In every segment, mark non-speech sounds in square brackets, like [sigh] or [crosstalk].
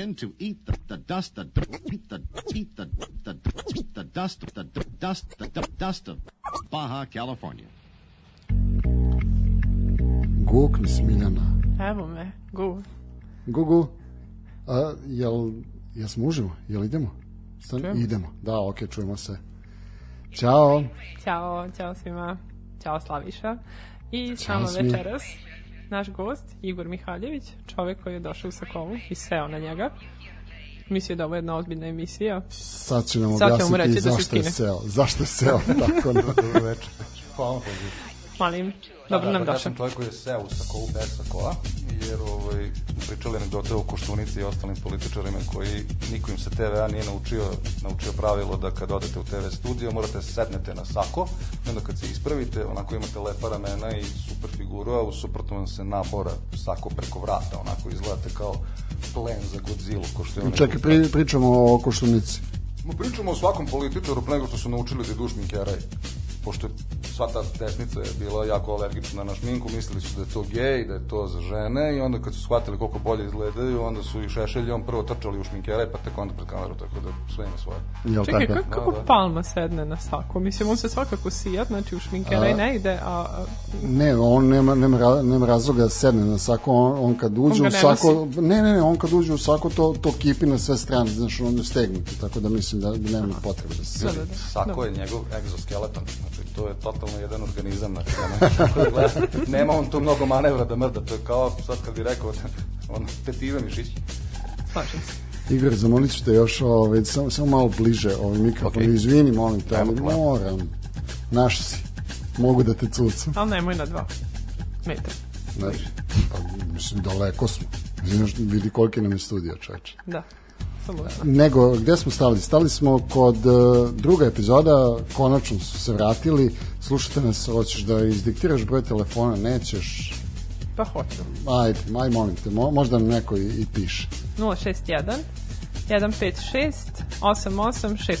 Begin to eat the, the dust, the eat the eat the the the dust, the dust, the dust of Baja California. Gukni Smiljana. Evo me, gu. Gugu, a, jel, jesmo uživo? Jel idemo? Stan, Čujemo idemo. Da, ok, čujemo se. Ćao. Ćao, ćao svima. Ćao Slaviša. I s Ćao nama svi. večeras naš gost, Igor Mihaljević, čovek koji je došao u Sakovu i seo na njega. Mislio da ovo je jedna ozbiljna emisija. Sad će nam Sad objasniti reći da zašto je seo. Zašto je seo [laughs] tako na dobro večer. Hvala Malim, dobro nam Ja došao. sam čovjek koji je seo u sakovu bez sakoa, jer ovaj, pričali anegdote o Koštunici i ostalim političarima koji niko im se TVA nije naučio, naučio pravilo da kad odete u TV studio morate da se setnete na sako onda kad se ispravite, onako imate lepa ramena i super figuru, a u suprotnom vam se nabora sako preko vrata, onako izgledate kao plen za Godzilla, ko što je Čekaj, pri, pričamo o Koštunici. Ma pričamo o svakom političaru pre nego što su naučili da idu u šminkeraj. Pošto je sva ta desnica je bila jako alergična na šminku, mislili su da je to gej, da je to za žene i onda kad su shvatili koliko bolje izgledaju, onda su i šešeljom prvo trčali u šminkeraj, pa tek onda pred kameru, tako da sve ima svoje. Jel Čekaj, tako? kako, kako Da, da. Palma sedne na sako? Mislim, on se svakako sija, znači u šminkeraj ne ide, a, a Ne, on nema, nema, ra- nema razloga da sedne na sako, on, on kad uđe On u sako, ne, ne, ne, on kad uđe u sako, to, to kipi na sve strane, znaš, on je stegnuti, tako da mislim da, da nema potrebe da se da, da, da. Sako je njegov egzoskeleton, znači to je totalno jedan organizam, znači ono, [laughs] nema on tu mnogo manevra da mrda, to je kao sad kad bi rekao, [laughs] on tetive mišići. Slažem se. Igor, zamolit ću te još ovaj, samo, samo malo bliže ovaj mikrofon. Okej. Izvini, molim te, ali moram. Naš si. Mogu da te cucam. Ali nemoj na dva metra. Znaš, pa, mislim, daleko smo. Znaš, vidi koliki nam je studio, samo da. Nego, gde smo stali? Stali smo kod uh, druga epizoda, konačno su se vratili. Slušajte nas, hoćeš da izdiktiraš broj telefona, nećeš. Pa hoću. Ajde, aj molim te, mo, možda nam neko i, i piše. 061 156 8860.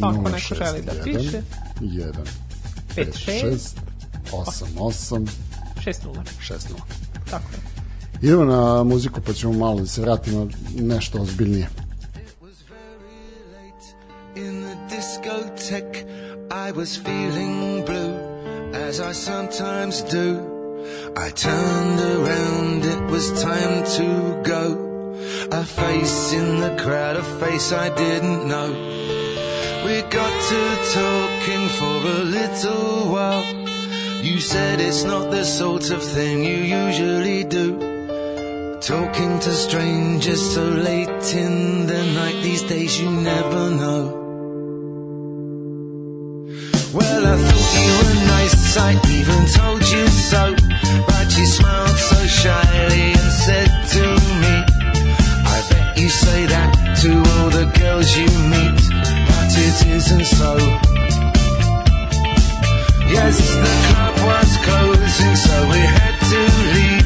Pa ako neko želi da piše, 1, 5, 6, 6, 8, 8, 60. 6, 0. Tako je. Idemo na muziku pa ćemo malo da se vratimo nešto ozbiljnije. In the discotheque, I was feeling blue, as I sometimes do. I turned around, it was time to go. A face in the crowd, a face I didn't know. We got to talking for a little while. You said it's not the sort of thing you usually do. Talking to strangers so late in the night, these days you never know. Well, I thought you were nice, I even told you so. But you smiled so shyly and said to me, I bet you say that to all the girls you meet, but it isn't so. Yes, the club was closing, so we had to leave.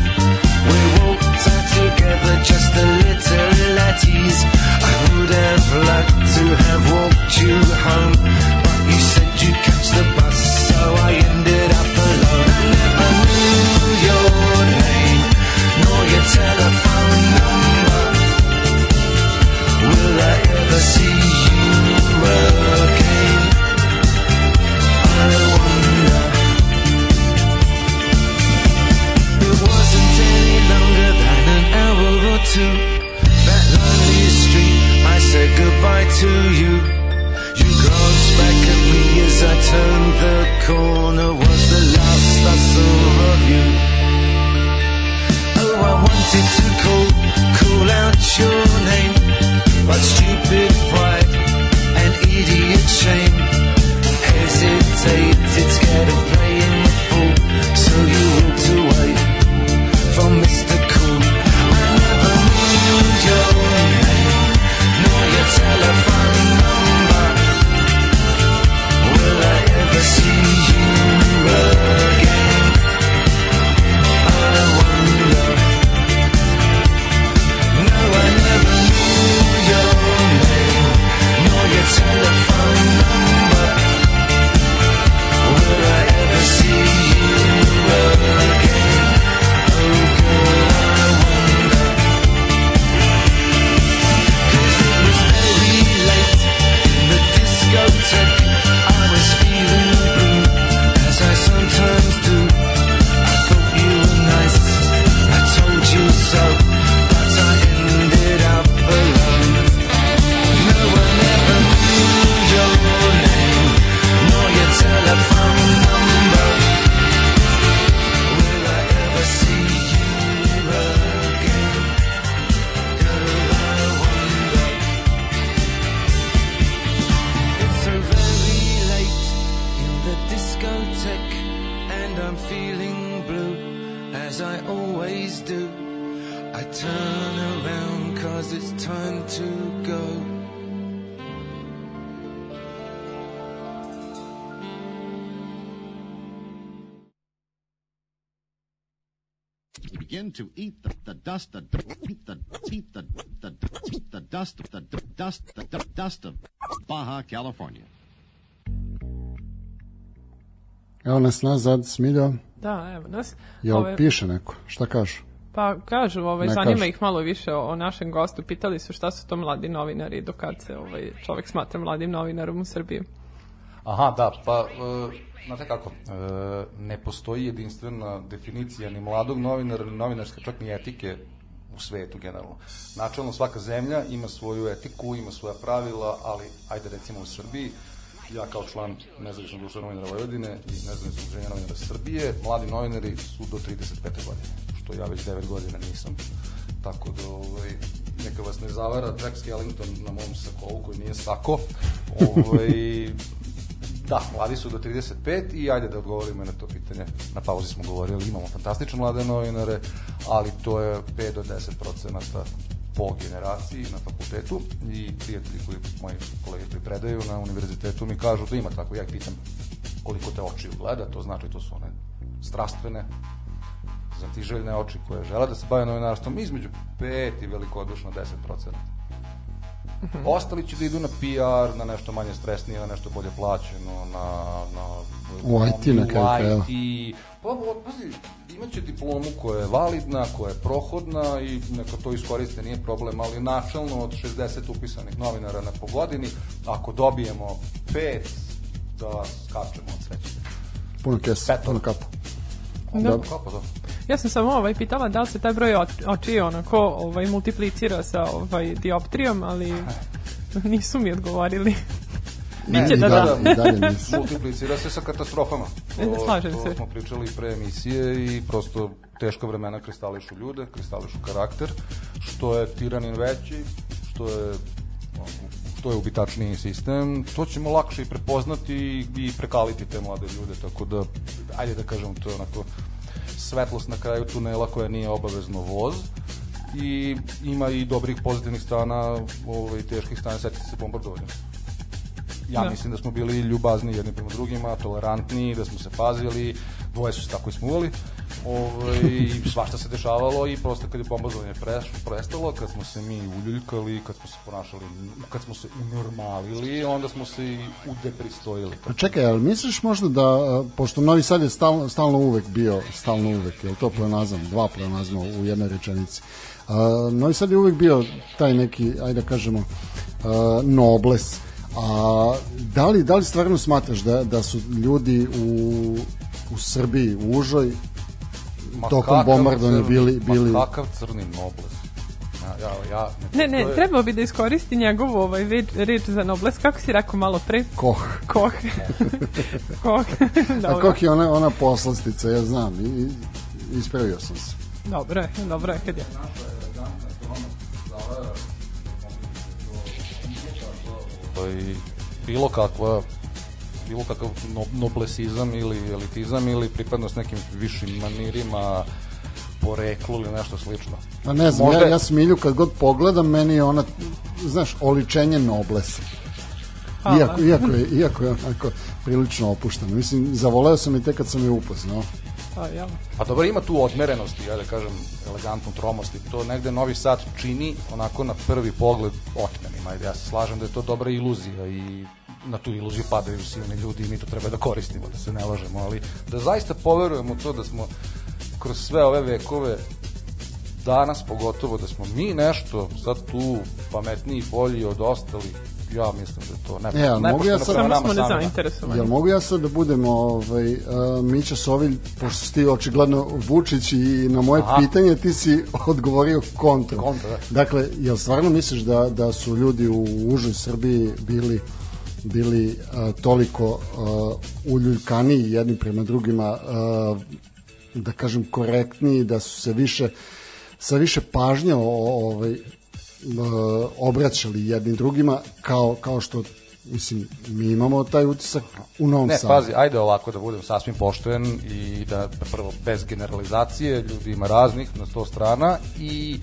Begin to eat the, the dust, the eat the eat the the eat the dust, the dust, the du- dust of Baja California. Evo nas nazad, Smiljo. Da, evo nas. Jel Ove- piše neko? Šta kažu? Pa kažu, ovaj, Ne zanima kažu. ih malo više o, o našem gostu. Pitali su šta su to mladi novinari, do kad se ovaj, čovek smatra mladim novinarom u Srbiji. Aha, da, pa, e, znate kako, e, ne postoji jedinstvena definicija ni mladog novinara, ni novinarske, čak ni etike u svetu generalno. Načelno svaka zemlja ima svoju etiku, ima svoja pravila, ali ajde recimo u Srbiji, ja kao član nezavisnog društva novinara Vojvodine i nezavisnog udruženja novinara Srbije, mladi novinari su do 35. godine, što ja već 9 godina nisam. Tako da, ovaj, neka vas ne zavara Jack Skellington na mom sakovu koji nije sako. Ovaj, Da, mladi su do 35 i ajde da odgovorimo na to pitanje. Na pauzi smo govorili, imamo fantastične mlade novinare, ali to je 5 do 10 procenata po generaciji na fakultetu i prijatelji koji moji kolege koji predaju na univerzitetu mi kažu da ima tako. Ja ih pitam koliko te oči gleda, to znači to su one strastvene, zatiželjne oči koje žele da se bave novinarstvom između 5 i velikodušno 10 procenata. Ostali će da idu na PR, na nešto manje stresnije, na nešto bolje plaćeno, na... na U IT na kraju. Pa, pa, pazi, imaće diplomu koja je validna, koja je prohodna i neka to iskoriste, nije problem, ali načelno od 60 upisanih novinara na po godini, ako dobijemo pet, da skačemo od sreće. Puno kesa, puno kapa. Da. Dobro. Kako to? Ja sam samo ovaj, pitala da li se taj broj oč- očiju onako ovaj, multiplicira sa ovaj, dioptrijom, ali nisu mi odgovorili. Biće I da da. Dalje nisi. Multiplicira se sa katastrofama. E, slažem to se. smo pričali pre emisije i prosto teška vremena kristališu ljude, kristališu karakter, što je tiranin veći, što je što je ubitačniji sistem, to ćemo lakše i prepoznati i prekaliti te mlade ljude, tako da, ajde da kažem, to je onako svetlost na kraju tunela koja nije obavezno voz i ima i dobrih pozitivnih strana, ovaj, teških strana, setite se bombardovanja. Ja Da. mislim da smo bili ljubazni jedni prema drugima, tolerantni, da smo se pazili, dvoje su se tako ismuvali. Ovaj, svašta se dešavalo i prosto kad je bombardovanje preš, prestalo, kad smo se mi uljuljkali, kad smo se ponašali, kad smo se unormalili, onda smo se i udepristojili. Pa čekaj, ali misliš možda da, pošto Novi Sad je stalno, stalno uvek bio, stalno uvek, je li to pleonazam, dva pleonazma u jednoj rečenici. A, Novi Sad je uvek bio taj neki, ajde da kažemo, a, nobles. A da li, da li stvarno smatraš da, da su ljudi u, u Srbiji, u Užoj, Ma tokom bombardovanja bili- bili- Ma kakav crni nobles. Ja, ja, ja, Ne, ne, je- trebao bi da iskoristi njegovu ovaj, reč, reč za nobles. Kako si rekao malo pre? koh? Koh. [laughs] Koh. A koh je ona, ona poslastica, ja znam, i, i ispravio sam se. Dobro je, dobro je kad je. ovaj, bilo kakva bilo kakav no, noblesizam ili elitizam ili pripadnost nekim višim manirima poreklu ili nešto slično. Pa ne znam, Možda ja, ja Smilju kad god pogledam, meni je ona, znaš, oličenje noblesa. Iako, iako, je, iako je onako prilično opušteno. Mislim, zavoleo sam i tek kad sam je upoznao. Pa, jel? Pa dobro, ima tu odmerenosti, ja da kažem, elegantnu tromosti. To negde Novi Sad čini onako na prvi pogled otmenim. Ajde, ja se slažem da je to dobra iluzija i na tu iluziju padaju silni ljudi i mi to treba da koristimo, da se ne lažemo, ali da zaista poverujemo to da smo kroz sve ove vekove danas pogotovo da smo mi nešto sad tu pametniji i bolji od ostalih ja mislim da je to ne, E, ali mogu ja sad- Samo smo nezainteresovani. Jel mogu ja sad da budem ovaj, uh, Mića Sovilj, pošto si ti očigledno Vučić i na moje Aha. pitanje ti si [laughs] odgovorio kontra. Kontra, da. Dakle, jel stvarno misliš da, da su ljudi u užoj Srbiji bili bili uh, toliko uh, uljuljkaniji jedni prema drugima uh, da kažem korektniji da su se više sa više pažnje ovaj uh, obraćali jednim drugima kao kao što mislim mi imamo taj utisak u Novom Ne, Sadu. pazi, ajde ovako da budem sasvim pošten i da prvo bez generalizacije, ljudi ima raznih na sto strana i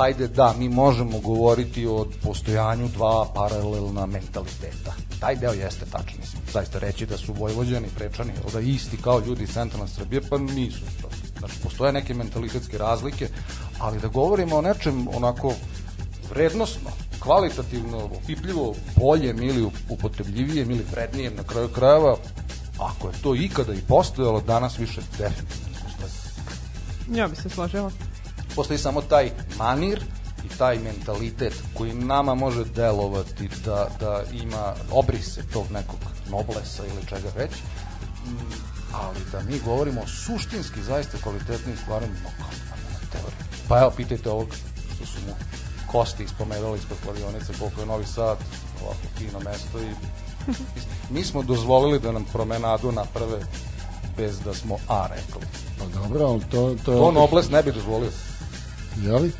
hajde da, mi možemo govoriti o postojanju dva paralelna mentaliteta. Taj deo jeste tačan, mislim, zaista reći da su Vojvođani prečani, da isti kao ljudi iz centralne Srbije, pa nisu. Znači, postoje neke mentalitetske razlike, ali da govorimo o nečem onako vrednosno, kvalitativno, opipljivo, boljem ili upotrebljivijem ili vrednijem na kraju krajeva, ako je to ikada i postojalo, danas više definitivno. Ja bi se složila. Postoji samo taj manir i taj mentalitet koji nama može delovati da, da ima obrise tog nekog noblesa ili čega već, mm, ali da mi govorimo suštinski zaista kvalitetnim stvarima, no teoriju. Pa evo, pitajte ovog što su mu kosti ispomerali ispod kladionice, koliko je Novi Sad, ovako fino mesto i [laughs] mi smo dozvolili da nam promenadu naprave bez da smo A rekli. Pa dobro, ali to... To, To Nobles ne bi dozvolio. Jeli?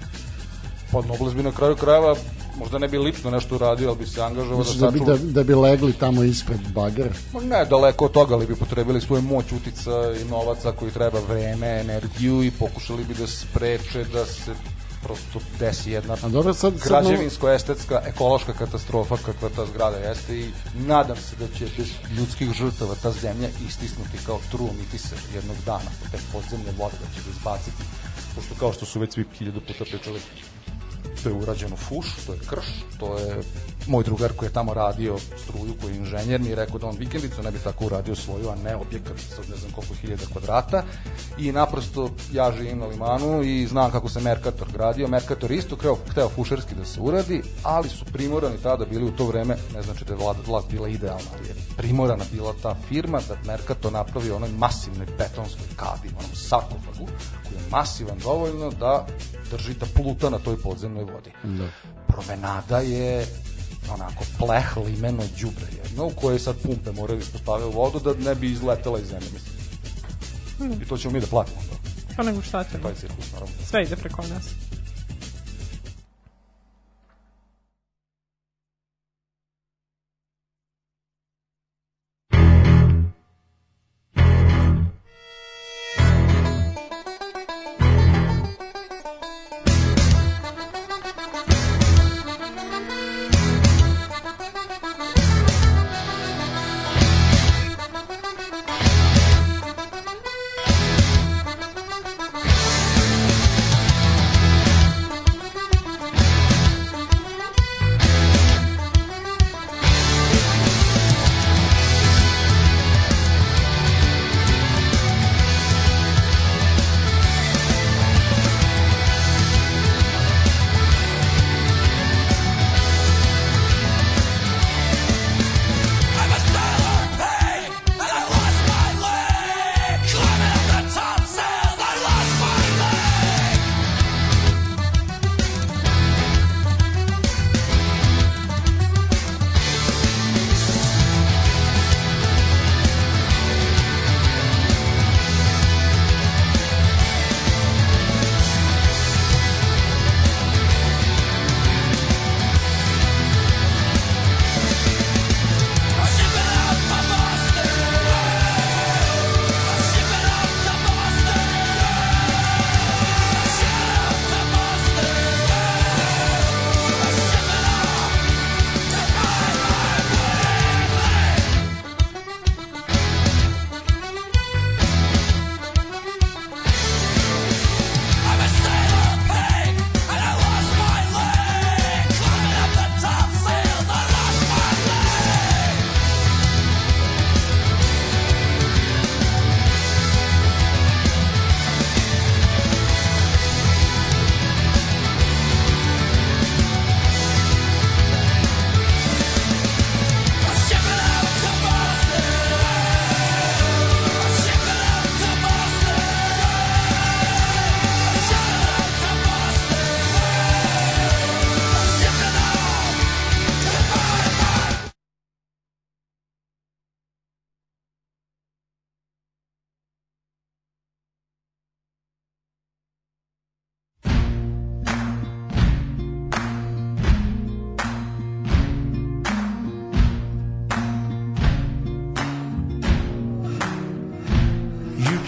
Pa Nobles bi na kraju krajeva možda ne bi lično nešto uradio, ali bi se angažovao da Misliš da bi, sačuva. da, da bi legli tamo ispred bagera? Ma ne, daleko od toga, ali bi potrebili svoju moć utica i novaca koji treba vreme, energiju i pokušali bi da spreče da se prosto desi jedna A dobro, sad... sad građevinsko-estetska, ekološka katastrofa kakva ta zgrada jeste i nadam se da će bez ljudskih žrtava ta zemlja istisnuti kao truo mitise jednog dana te podzemne vode da će ga izbaciti pošto kao što su već svi hiljadu puta pričali to je urađeno fuš, to je krš, to je moj drugar koji je tamo radio struju, koji je inženjer, mi je rekao da on vikendicu ne bi tako uradio svoju, a ne objekat sa ne znam koliko hiljada kvadrata i naprosto ja živim na Limanu i znam kako se Mercator gradio, Mercator isto kreo, hteo fušerski da se uradi, ali su primorani tada bili u to vreme, ne znači da je vlada, vlast bila idealna, ali je primorana bila ta firma da Mercator napravi onoj masivnoj betonskoj kadi, onom sarkofagu, koji je masivan dovoljno da drži da pluta na toj podzemnoj vodi. Da. Promenada je onako pleh, limeno, đubre jedno, u kojoj sad pumpe moraju da ispostavljaju vodu da ne bi izletela iz zemlje, mislim. I to ćemo mi da platimo, Pa nego šta ćemo? taj cirkus, naravno. Sve ide preko nas.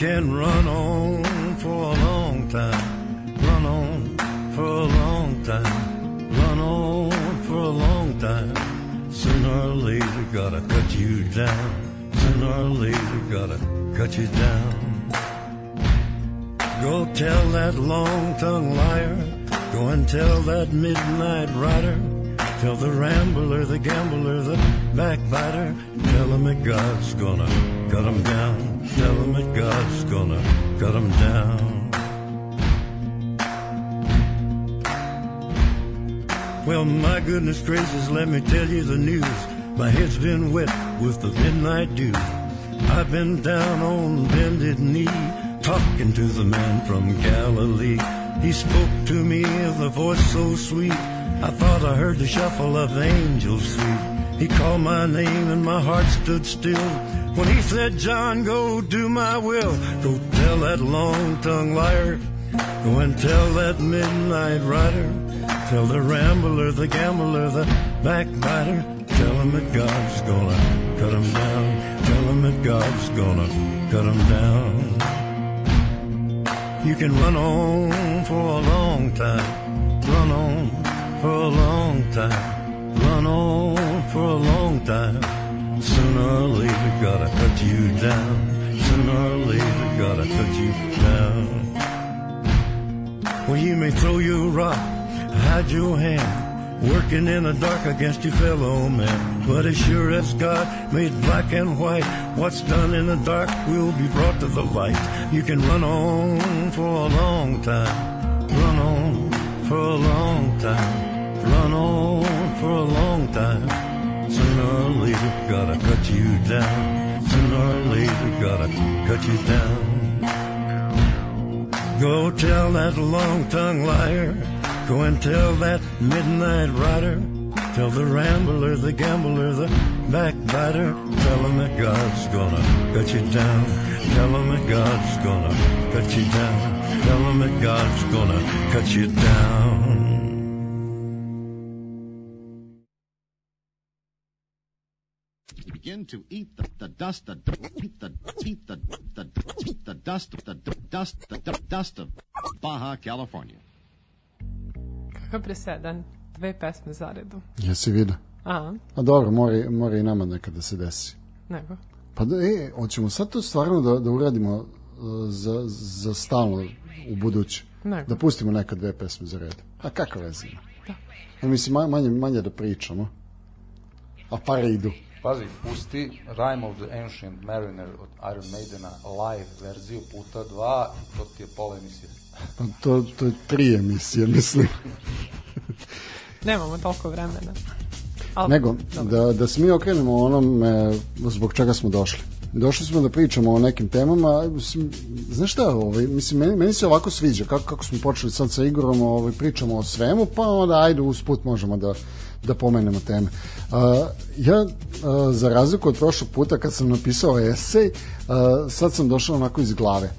can run on for a long time, run on for a long time, run on for a long time. Sooner or later, gotta cut you down. Sooner or later, gotta cut you down. Go tell that long tongued liar, go and tell that midnight rider. Tell the rambler, the gambler, the backbiter. Tell him that God's gonna cut him down. Tell him that God's gonna cut him down. Well, my goodness gracious, let me tell you the news. My head's been wet with the midnight dew. I've been down on bended knee, talking to the man from Galilee. He spoke to me with a voice so sweet. I thought I heard the shuffle of angels sweet. He called my name and my heart stood still. When he said, John, go do my will. Go tell that long-tongued liar. Go and tell that midnight rider. Tell the rambler, the gambler, the backbiter. Tell him that God's gonna cut him down. Tell him that God's gonna cut him down. You can run on for a long time. Run on for a long time. Run on for a long time. Sooner or later, gotta cut you down. Sooner or later, gotta cut you down. Well, you may throw your rock, hide your hand, working in the dark against your fellow man. But as sure as God made black and white, what's done in the dark will be brought to the light. You can run on for a long time, run on for a long time, run on for a long time. Sooner or later, gotta cut you down. Sooner or later, gotta cut you down. Go tell that long-tongued liar. Go and tell that midnight rider. Tell the rambler, the gambler, the backbiter. Tell him that God's gonna cut you down. Tell him that God's gonna cut you down. Tell him that God's gonna cut you down. Begin to eat the, the dust, the eat the eat the the eat the dust, the dust, the dust of Baja California. Kakav presedan. Dve pesme za redu. Jesi vidio? A, A dobro, mora, mora i nama nekada da se desi. nego. Pa da, e, hoćemo sad to stvarno da, da uradimo uh, za, za stalno u buduće. Nego. Da pustimo neka dve pesme za red. A kako veze ima? Da. mislim, ma- manje, manje da pričamo. A pare idu. Pazi, pusti Rime of the Ancient Mariner od Iron Maidena live verziju puta dva i to ti je pola emisije. To, to je tri emisije, mislim. Nemamo toliko vremena. Al, Nego, dobro. da, da se mi okrenemo onom e, zbog čega smo došli. Došli smo da pričamo o nekim temama. Mislim, Znaš šta, ovaj, mislim, meni, meni se ovako sviđa, kako, kako smo počeli sad sa Igorom, ovaj, pričamo o svemu, pa onda ajde usput možemo da, da pomenemo teme. A, ja, a, za razliku od prošlog puta kad sam napisao esej, a, sad sam došao onako iz glave.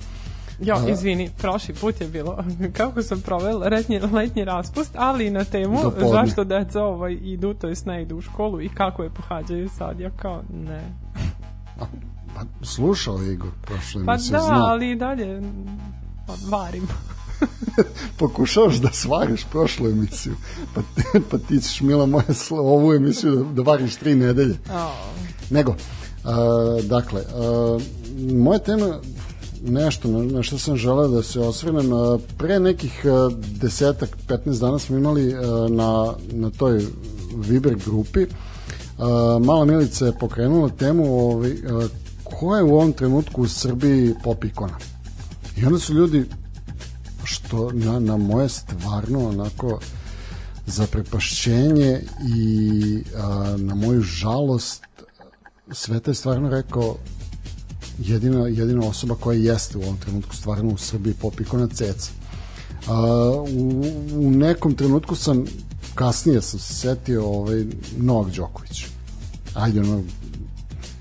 Jo, izvini, prošli put je bilo [laughs] kako sam provela letnji, letnji raspust, ali i na temu Do podne. zašto deca ovaj, idu, to jest ne idu u školu i kako je pohađaju sad. Ja kao, ne. Pa, slušao je Igor prošle Pa da, zna. ali dalje varim. [laughs] pokušavaš da svariš prošlu emisiju. Pa, ti- pa ti ćeš, mila moja, ovu emisiju da, da variš tri nedelje. O, Nego, uh, dakle, uh, moja tema nešto na, na što sam želeo da se osvrnem uh, pre nekih uh, desetak, 15 dana smo imali uh, na, na toj Viber grupi uh, Mala Milica je pokrenula temu ovaj, uh, ko je u ovom trenutku u Srbiji pop ikona i onda su ljudi što na, na moje stvarno onako zaprepašćenje i a, na moju žalost Sveta je stvarno rekao jedina, jedina osoba koja jeste u ovom trenutku stvarno u Srbiji pop ikona Ceca. A, u, u nekom trenutku sam kasnije sam se setio ovaj, Novak Đoković. Ajde, ono,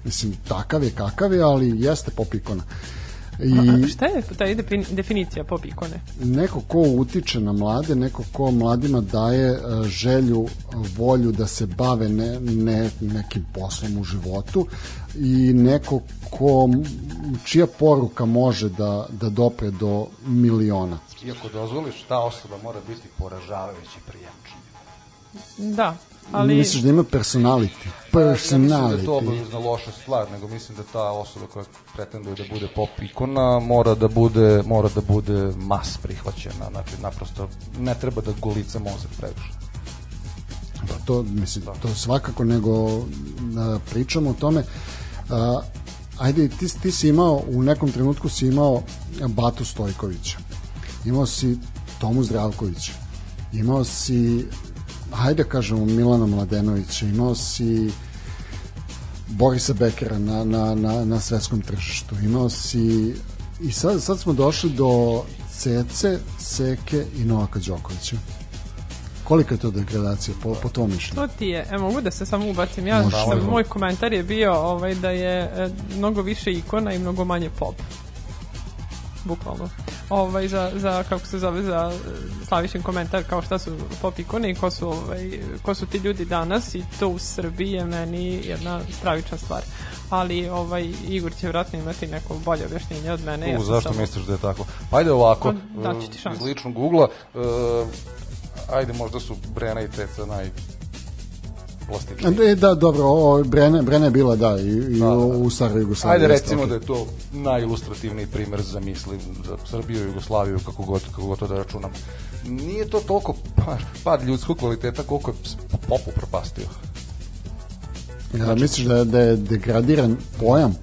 mislim, takav je kakav je, ali jeste pop ikona. I A šta je ta definicija pop ikone? neko ko utiče na mlade, neko ko mladima daje e, želju, volju da se bave ne, ne, nekim poslom u životu i neko ko, čija poruka može da, da dopre do miliona. Iako dozvoliš, ta osoba mora biti poražavajući prijemčan. Da, Ali- Misliš da ima personality? Ja mislim da je to Personality. obavezna loša stvar, nego mislim da ta osoba koja pretenduje da bude pop ikona mora da bude, mora da bude mas prihvaćena, znači naprosto ne treba da golica mozak previše. Da, to, mislim, to svakako nego a, pričamo o tome. A, ajde, ti, ti si imao, u nekom trenutku si imao Batu Stojkovića. Imao si Tomu Zdravkovića. Imao si, hajde da kažemo, Milana Mladenovića. Imao si Borisa Bekera na, na, na, na svetskom tržištu. Imao si i sad, sad smo došli do Cece, Seke i Novaka Đokovića. Kolika je to degradacija po, po tom mišljenju? To ti je, e, mogu da se samo ubacim. Ja Može. sam, moj komentar je bio ovaj, da je e, mnogo više ikona i mnogo manje pop. Bukvalno. Ovaj, za, za, kako se zove, za e, slavišen komentar kao šta su pop ikone i ko su, ovaj, ko su ti ljudi danas i to u Srbiji je meni jedna stravična stvar. Ali ovaj, Igor će vratno imati neko bolje objašnjenje od mene. ja U, sam zašto samo- misliš da je tako? Ajde ovako, Pa, daću ti e, šansu. iz ličnog ugla, e, ajde možda su Brena i Ceca naj plastičniji. E, da, dobro, ovo, Brene, Brene je bila, da, i, i Da, da. u, u staroj Jugoslaviji. Ajde recimo okej. da je to najilustrativniji primer za mislim za Srbiju i Jugoslaviju kako god kako god to da računamo. Nije to toliko pad, ljudskog kvaliteta koliko je s- pop upropastio. Ja, misliš da je, da je degradiran pojam?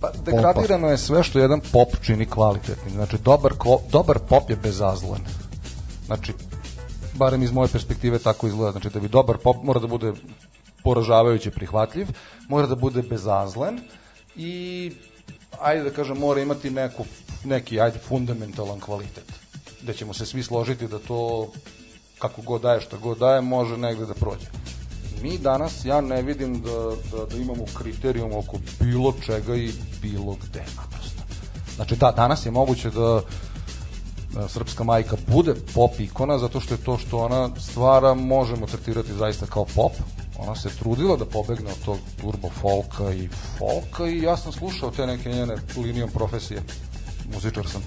Pa degradirano je sve što jedan pop čini kvalitetnim. Znači dobar ko, dobar pop je bezazlen. Znači barem iz moje perspektive tako izgleda. Znači da bi dobar pop mora da bude poražavajuće prihvatljiv, mora da bude bezazlen i ajde da kažem mora imati neku, neki ajde fundamentalan kvalitet. Da ćemo se svi složiti da to kako god daje, što god daje, može negde da prođe. Mi danas, ja ne vidim da, da, da imamo kriterijum oko bilo čega i bilo gde, naprosto. Znači da, danas je moguće da da srpska majka bude pop ikona zato što je to što ona stvara možemo tretirati zaista kao pop ona se trudila da pobegne od tog turbo folka i folka i ja sam slušao te neke njene linijom profesije muzičar sam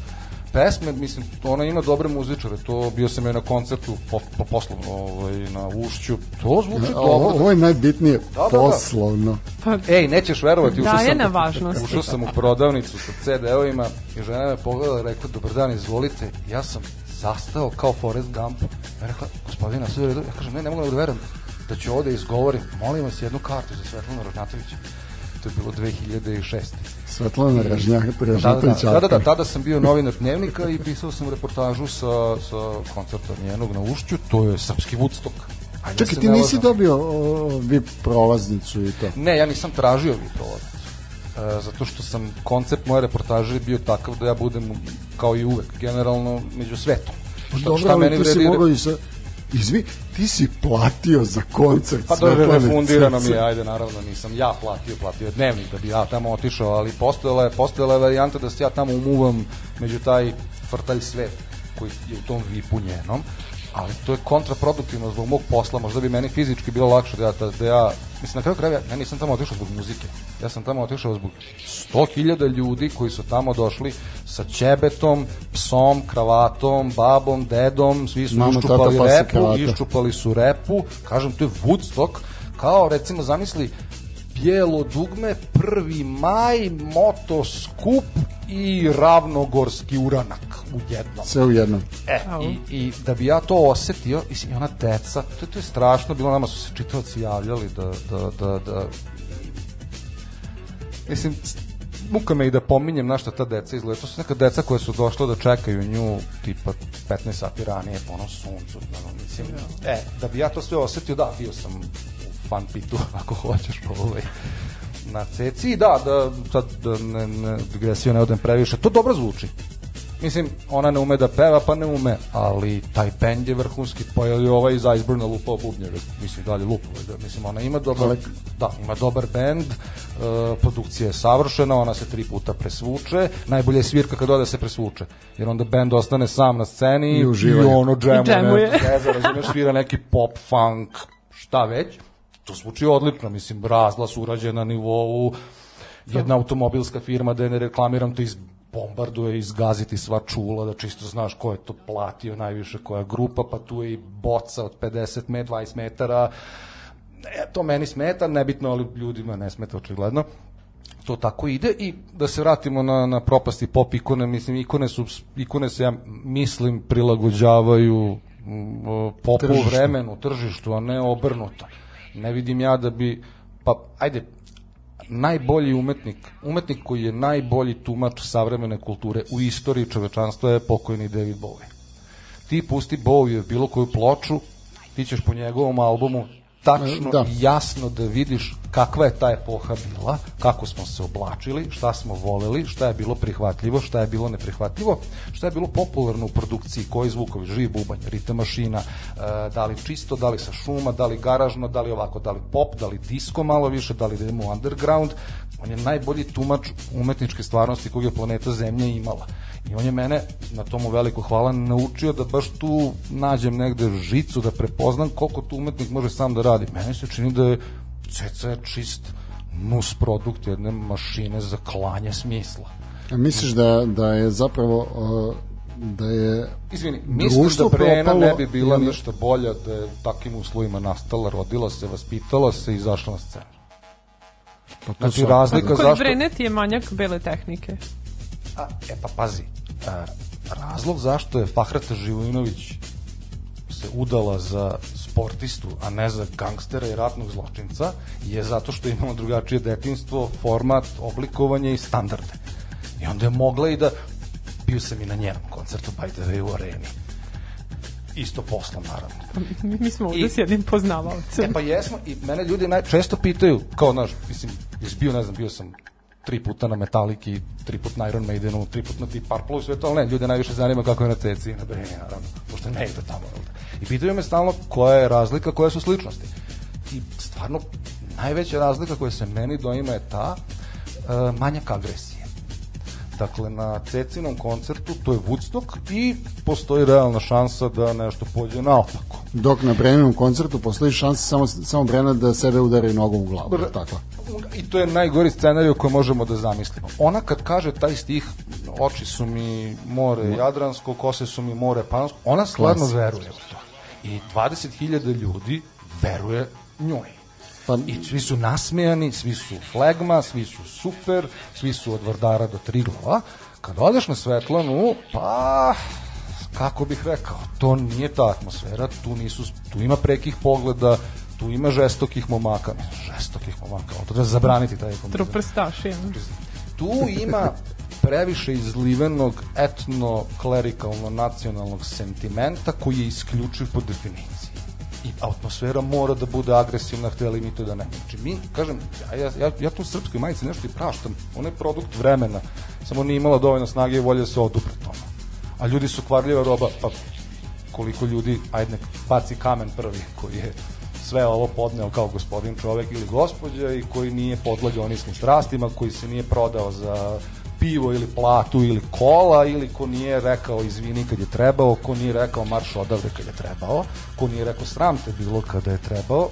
pesme, mislim, ona ima dobre muzičare, to bio sam je na koncertu po, po poslovno ovaj, na Ušću, to zvuči Ovo, dobro. ovo je najbitnije, Da, da, da. poslovno. Pa, Ej, nećeš verovati, ušao Daje sam, na važnosti. ušao sam u prodavnicu sa CD-ovima i žena me pogledala i rekla, dobar dan, izvolite. Ja sam zastao kao Forrest Gump. Ja rekla, gospodina, sve u redu. Ja kažem, ne, ne mogu da verujem da ću ovde izgovorim. Molim vas jednu kartu za Svetlana Rožnatovića. To je bilo 2006. Svetlana Da, da, da, Ražnjatović. da, da, da, tada sam bio novinar dnevnika i pisao sam reportažu sa, sa koncerta njenog na Ušću, to je srpski Woodstock. Ajde da Čekaj, ti nisi dobio o, VIP prolaznicu i to. Ne, ja nisam tražio vi prolaznicu. E, zato što sam, koncept moje reportaže bio takav da ja budem, kao i uvek, generalno među svetom. Šta, Dobro, šta ali meni ti si vredi... mogao i sa... Izvi, ti si platio za koncert Pa dobro, refundirano mi je, ajde, naravno, nisam ja platio, platio je dnevnik da bi ja tamo otišao, ali postojala je, postojala je varijanta da se ja tamo umuvam među taj frtalj svet koji je u tom vipu njenom, ali to je kontraproduktivno zbog mog posla, možda bi meni fizički bilo lakše da ja, da, da ja mislim, na kraju krajeva, ja nisam tamo otišao zbog muzike, ja sam tamo otišao zbog 100.000 ljudi koji su tamo došli sa ćebetom, psom, kravatom, babom, dedom, svi su Mama, tata, iščupali i repu, iščupali su repu, kažem, to je Woodstock, kao recimo, zamisli, bijelo dugme, 1. maj, motoskup i ravnogorski uranak u jednom. Sve u jednom. E, i, i da bi ja to osetio, mislim, i ona deca, to, to je strašno, bilo nama su se čitavci javljali da, da, da, da mislim, muka me i da pominjem na šta ta deca izgleda. To su neka deca koja su došla da čekaju nju tipa 15 sati ranije po ono suncu. ono, mislim, e, da bi ja to sve osetio, da, bio sam u fan pitu, [laughs] ako hoćeš, ovaj, na ceci. I da, da sad da ne, ne, digresiju ne odem previše, to dobro zvuči. Mislim, ona ne ume da peva, pa ne ume, ali taj bend je vrhunski, pa je li ovaj iz Iceburna lupao bubnjeve, mislim, dalje lupo, da, mislim, ona ima dobar, Alek. da, ima dobar bend, uh, produkcija je savršena, ona se tri puta presvuče, najbolje je svirka kad ode se presvuče, jer onda bend ostane sam na sceni I i ono džemuje, I džemuje. ne, razumeš, svira neki pop, funk, šta već, to zvuči odlično, mislim, razglas urađen na nivou, jedna automobilska firma, da je ne reklamiram, to iz bombarduje, izgaziti sva čula, da čisto znaš ko je to platio najviše, koja grupa, pa tu je i boca od 50 met, 20 metara, E, to meni smeta, nebitno, ali ljudima ne smeta očigledno to tako ide i da se vratimo na, na propasti pop ikone, mislim ikone su ikone se ja mislim prilagođavaju mm, popu Tržištu. vremenu, tržištu, a ne obrnuto. Ne vidim ja da bi pa ajde najbolji umetnik, umetnik koji je najbolji tumač savremene kulture u istoriji čovečanstva je pokojni David Bowie. Ti pusti Bowie bilo koju ploču, ti ćeš po njegovom albumu tačno Da. i jasno da vidiš kakva je ta epoha bila, kako smo se oblačili, šta smo voleli, šta je bilo prihvatljivo, šta je bilo neprihvatljivo, šta je bilo popularno u produkciji, koji zvukovi, živi bubanj, ritam mašina, e, da li čisto, da li sa šuma, da li garažno, da li ovako, da li pop, da li disco malo više, da li da idemo u underground. On je najbolji tumač umetničke stvarnosti kog je planeta Zemlja imala. I on je mene, na tomu veliko hvala, naučio da baš tu nađem negde žicu, da prepoznam koliko tu umetnik može sam da radi. Meni se čini da je CC čist nus produkt jedne mašine za klanje smisla. A misliš da, da je zapravo uh, da je Izvini, Društvo da Brena propalo ne bi bila i onda- ništa bolja da je u takvim uslovima nastala, rodila se, vaspitala se i izašla na scenu. Pa Znači, su- razlika Kod zašto... Breneti je manjak bele tehnike. A, e pa pazi, a, razlog zašto je Fahrata Živojinović se udala za sportistu, a ne za gangstera i ratnog zločinca, je zato što imamo drugačije detinstvo, format, oblikovanje i standarde. I onda je mogla i da, bio sam i na njenom koncertu, by the way, u areni. Isto poslom, naravno. [laughs] Mi, smo ovde I- s jednim poznavalcem. E pa jesmo i mene ljudi naj, često pitaju, kao znaš, mislim, jesi bio, ne znam, bio sam tri puta na Metallici, tri put na Iron Maidenu, tri put na Deep Purple sve to, ali ne, ljude najviše zanima kako je na Ceci i na Breni, naravno, pošto ne ide tamo. da? I pitaju me stalno koja je razlika, koje su sličnosti. I stvarno, najveća razlika koja se meni doima je ta uh, manjak agresije. Dakle, na Cecinom koncertu, to je Woodstock i postoji realna šansa da nešto pođe naopako. dok na Breninom koncertu postoji šansa samo, samo Brena da sebe udari nogom u glavu. Br- Tako. I to je najgori scenarij koji možemo da zamislimo. Ona kad kaže taj stih, oči su mi more Jadransko, kose su mi more Panonsko, ona stvarno veruje u to. I 20.000 ljudi veruje njoj. Pa, I svi su nasmejani, svi su flegma, svi su super, svi su od Vardara do Triglava. Kad odeš na Svetlanu, pa kako bih rekao, to nije ta atmosfera, tu nisu tu ima prekih pogleda, tu ima žestokih momaka, mislim, žestokih momaka, to treba zabraniti taj komunizam. Truprstaši. ja. Tu ima previše izlivenog etno-klerikalno nacionalnog sentimenta koji je isključiv po definiciji. I atmosfera mora da bude agresivna, hteli mi to da ne. Znači mi, kažem, ja, ja, ja, ja tu srpskoj majici nešto i praštam, ona je produkt vremena, samo nije imala dovoljno snage i volje da se odupre tome. A ljudi su kvarljiva roba, pa koliko ljudi, ajde nek baci kamen prvi koji je sve ovo podneo kao gospodin čovek ili gospođa i koji nije podlegao niskim strastima, koji se nije prodao za pivo ili platu ili kola ili ko nije rekao izvini kad je trebao, ko nije rekao marš odavde kad je trebao, ko nije rekao sram te bilo kada je trebao.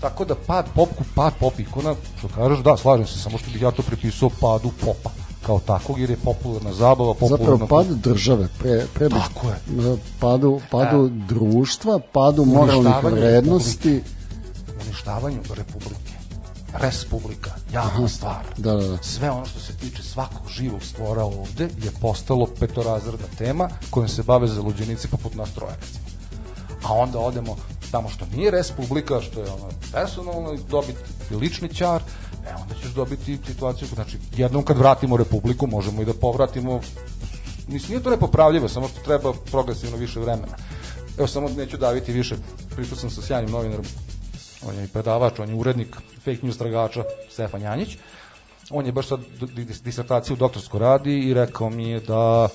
Tako da pad popku, pad pop ikona, što kažeš, da, slažem se, samo što bih ja to pripisao padu popa kao takvog, jer je popularna zabava, popularna... zapravo pad države, pre, pre Tako je. padu, padu društva, padu moralnih vrednosti. uništavanju republike. Respublika, javna stvar. Da, da, da. Sve ono što se tiče svakog živog stvora ovde je postalo petorazredna tema kojom se bave zaluđenici poput nas recimo. A onda odemo tamo što nije republika, što je ono personalno dobiti lični ćar, e onda ćeš dobiti situaciju, znači jednom kad vratimo republiku možemo i da povratimo mislim, nije to nepopravljivo, samo što treba progresivno više vremena. Evo, samo neću daviti više, pričao sam sa sjajnim novinarom, on je predavač, on je urednik fake news tragača Stefan Janjić. On je baš sad di- di- disertaciju doktorsko radi i rekao mi je da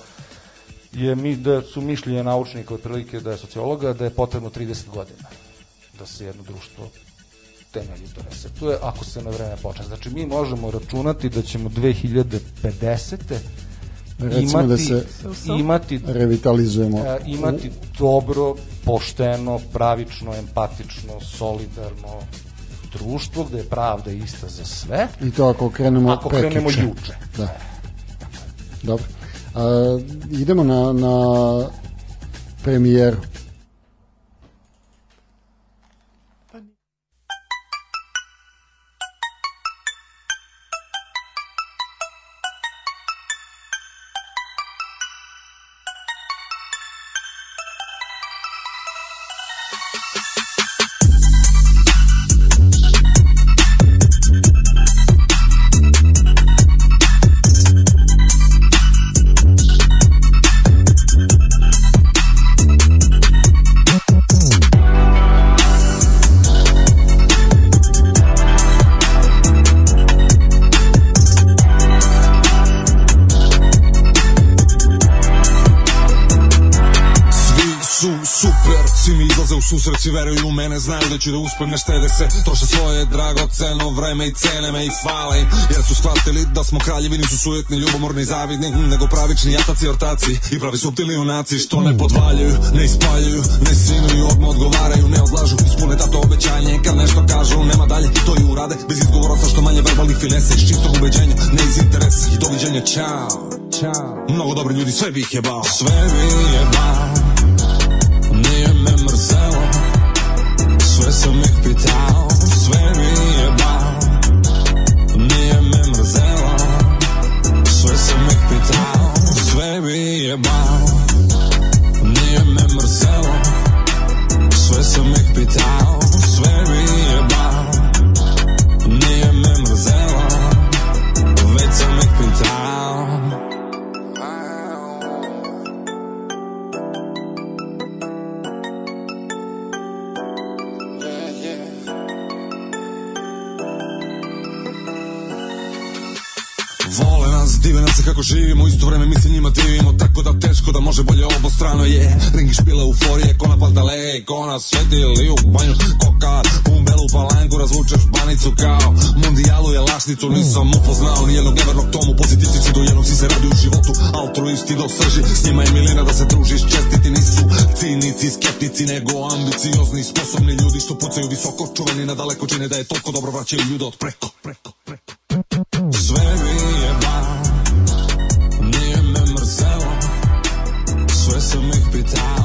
je mi da su mišljenje naučnika otprilike da je sociologa da je potrebno 30 godina da se jedno društvo temeljito resetuje ako se na vreme počne. Znači mi možemo računati da ćemo 2050. Recimo imati, da se imati revitalizujemo. e, imati dobro, pošteno, pravično, empatično, solidarno društvo gde je pravda ista za sve. I to ako krenemo Ako krenemo prekjuče. juče. Da. Dobro. A, idemo na, na premijeru. Susreci veruju u mene Znaju da ću da uspem, ne štede se. Troše svoje dragoceno vreme i cene me i hvale. Im Jer su shvatili da smo kraljevi Nisu sujetni, ljubomorni, zavidni hm, Nego pravični jataci, ortaci. I pravi subtilni junaci Što ne podvaljuju, ne ispaljuju Ne sinuju, odmah odgovaraju, ne odlažu Ispune tato obećanje, kad nešto kažu Nema dalje, to i urade. Bez izgovora sa što manje verbalnih finese Iz čistog ubeđenja, ne iz interesa. I doviđenja, čao Ćao. Mnogo dobri ljudi, sve bih jebao. Sve bih jebao. Nije mrzelo Sve sam ih pitao Sve bih jebao Nije me mrzelo. Sve sam ih pitao Sve bih jebao Nije me mrzelo. Sve sam ih pitao Sve bih jebao Nije se kako živimo Isto vreme mi se njima divimo Tako da teško da može bolje obostrano je. Ringi špile euforije, kona paldale Kona svetili u banju. Kokar, umbelu palanku Razvučeš banicu kao Mundijalu je lašnicu. Nisam upoznao nijednog nevernog tomu Pozitivisti do jednog si se radi u životu. Altruisti do srži S njima je milina da se družiš Čestiti nisu cinici, skeptici Nego ambiciozni, sposobni ljudi Što pucaju visoko, čuveni na daleko Čine da je toliko dobro vraćaju ljude od preko, preko, preko. Sve mi je sam ih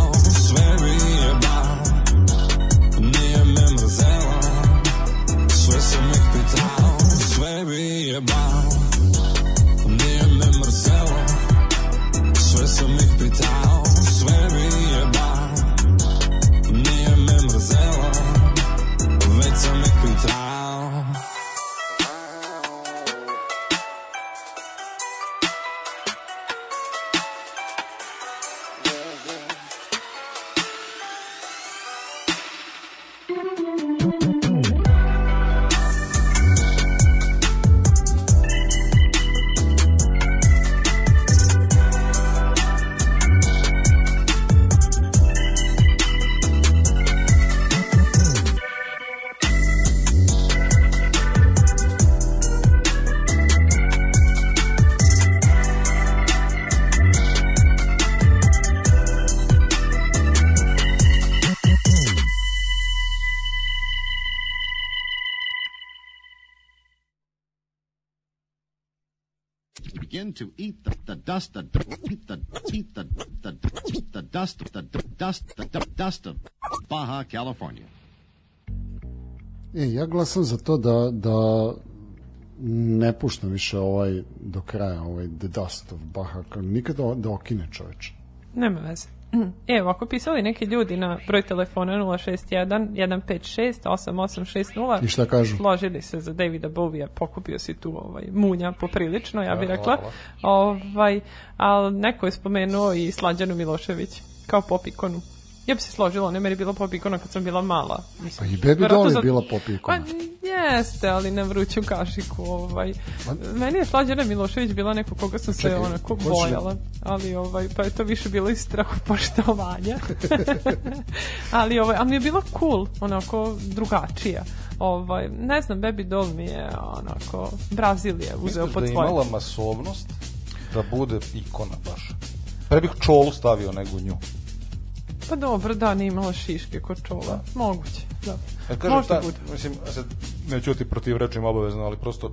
dust, the, the, the, the, the dust, the, the dust, the, the dust of Baja California. E, ja glasam za to da, da ne puštam više ovaj do kraja, ovaj The Dust of Baja, nikada da okine čoveče. Nema veze. E, ovako pisali neki ljudi na broj telefona 061 156 8860. I šta kažu? Složili se za Davida Bovija, pokupio si tu ovaj, munja poprilično, ja bih Da, rekla. hvala. Ovaj, ali neko je spomenuo i Slađanu Milošević kao pop ikonu. Ja bi se složila, ona je meni bila pop ikona kad sam bila mala. Mislim, Pa i Baby Doll je za- bila pop ikona. Pa jeste, ali na vruću kašiku. Ovaj. Meni je Slađana Milošević bila neko koga sam se Čekaj, onako hoćeš da- bojala. Ali ovaj, pa je to više bilo iz strahu poštovanja. [laughs] ali, ovaj, ali mi je bila cool, onako drugačija. Ovaj, ne znam, Baby Doll mi je onako, Brazil je uzeo Misliš pod da je svoje. imala masovnost da bude ikona baš? Pre bih čolu stavio nego nju. Pa dobro, da, nije imala šiške kod čola. Moguće, da. Ja kažem, Možda ta, bude. mislim, sad, neću ti protiv rečim obavezno, ali prosto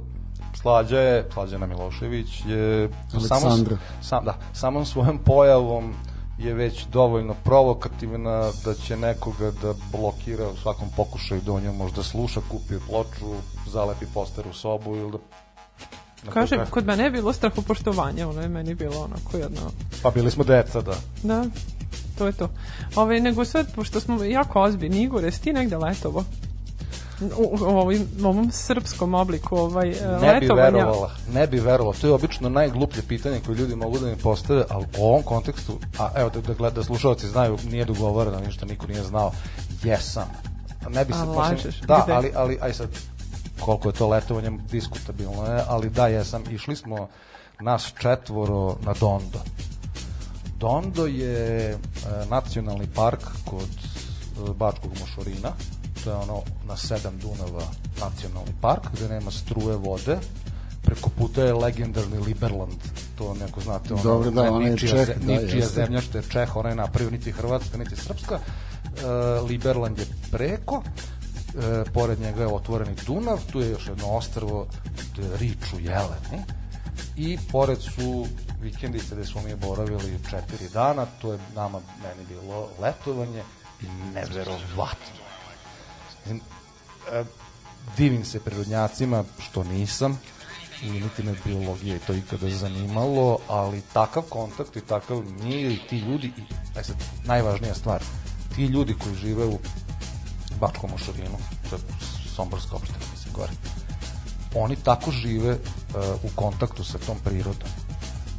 Slađa je, Slađana Milošević je Aleksandra. samo, sam, da, samom svojom pojavom je već dovoljno provokativna da će nekoga da blokira u svakom pokušaju da o njoj možda sluša, kupi ploču, zalepi poster u sobu ili da Kažem, kraju- kod mene je bilo strahopoštovanje, ono je meni bilo onako jedno Pa bili smo deca, da. Da, to je to. Ove, nego sad, pošto smo jako ozbiljni, Igore, si ti negde letovo? U, u, ovim, u ovom srpskom obliku ovaj, Ne bi letovanja. verovala, ne bi verovala. To je obično najgluplje pitanje koje ljudi mogu da mi postave, ali u ovom kontekstu, a evo da, da, gleda, da slušalci znaju, nije dogovoreno, ništa niko nije znao, jesam. Ne bi se, A, lažeš, da, gde? ali, ali, aj sad, koliko je to letovanje diskutabilno je, ali da, jesam. Išli smo nas četvoro na Dondo. Dondo je e, nacionalni park kod Bačkog mošorina, to je ono na sedam Dunava nacionalni park, gde nema struje vode, preko puta je legendarni Liberland, to neko znate, ono, Dobro, da, onaj ničija, Čeh, ze- da, ničija jeste. zemlja što je Čeh, ona je napravio niti Hrvatska, niti Srpska, e, Liberland je preko, e, pored njega je otvoreni Dunav, tu je još jedno ostrvo riču jeleni. I pored su vikendice gde smo mi boravili četiri dana, to je nama, meni bilo letovanje i neverovatno. Mislim, e, divim se prirodnjacima što nisam i niti me biologija i to ikada zanimalo, ali takav kontakt i takav mir i ti ljudi i aj sad, najvažnija stvar, ti ljudi koji žive u Bačkom Mošarinu, to je Somborska opština, mislim, gore, oni tako žive uh, u kontaktu sa tom prirodom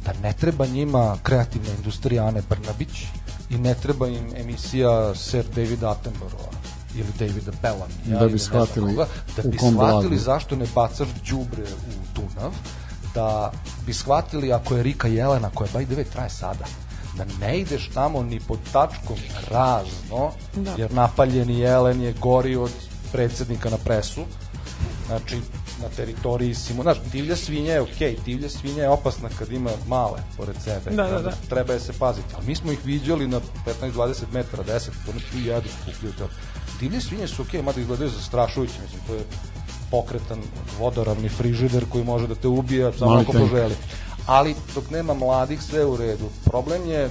da ne treba njima kreativna industrija Ane Brnabić i ne treba im emisija Sir David Attenborough ili Davida Bellamy Da bi ili ne znam shvatili koga, da bi shvatili blagu. zašto ne bacaš đubre u Dunav da bi shvatili ako je Rika Jelena koja by the way traje sada da ne ideš tamo ni pod tačkom razno Da. jer napaljeni jelen je gori od predsednika na presu znači na teritoriji Simo, znaš, divlja svinja je okej, divlja svinja je opasna kad ima male pored sebe, Da, da, da. treba je se paziti, ali mi smo ih viđali na 15-20 metara, 10, oni tu jedu, kupljuju to. Divlje svinje su okej, mada izgledaju zastrašujuće, mislim, to je pokretan vodoravni frižider koji može da te ubije samo Mali ako tank. poželi. Ali dok nema mladih sve je u redu. Problem je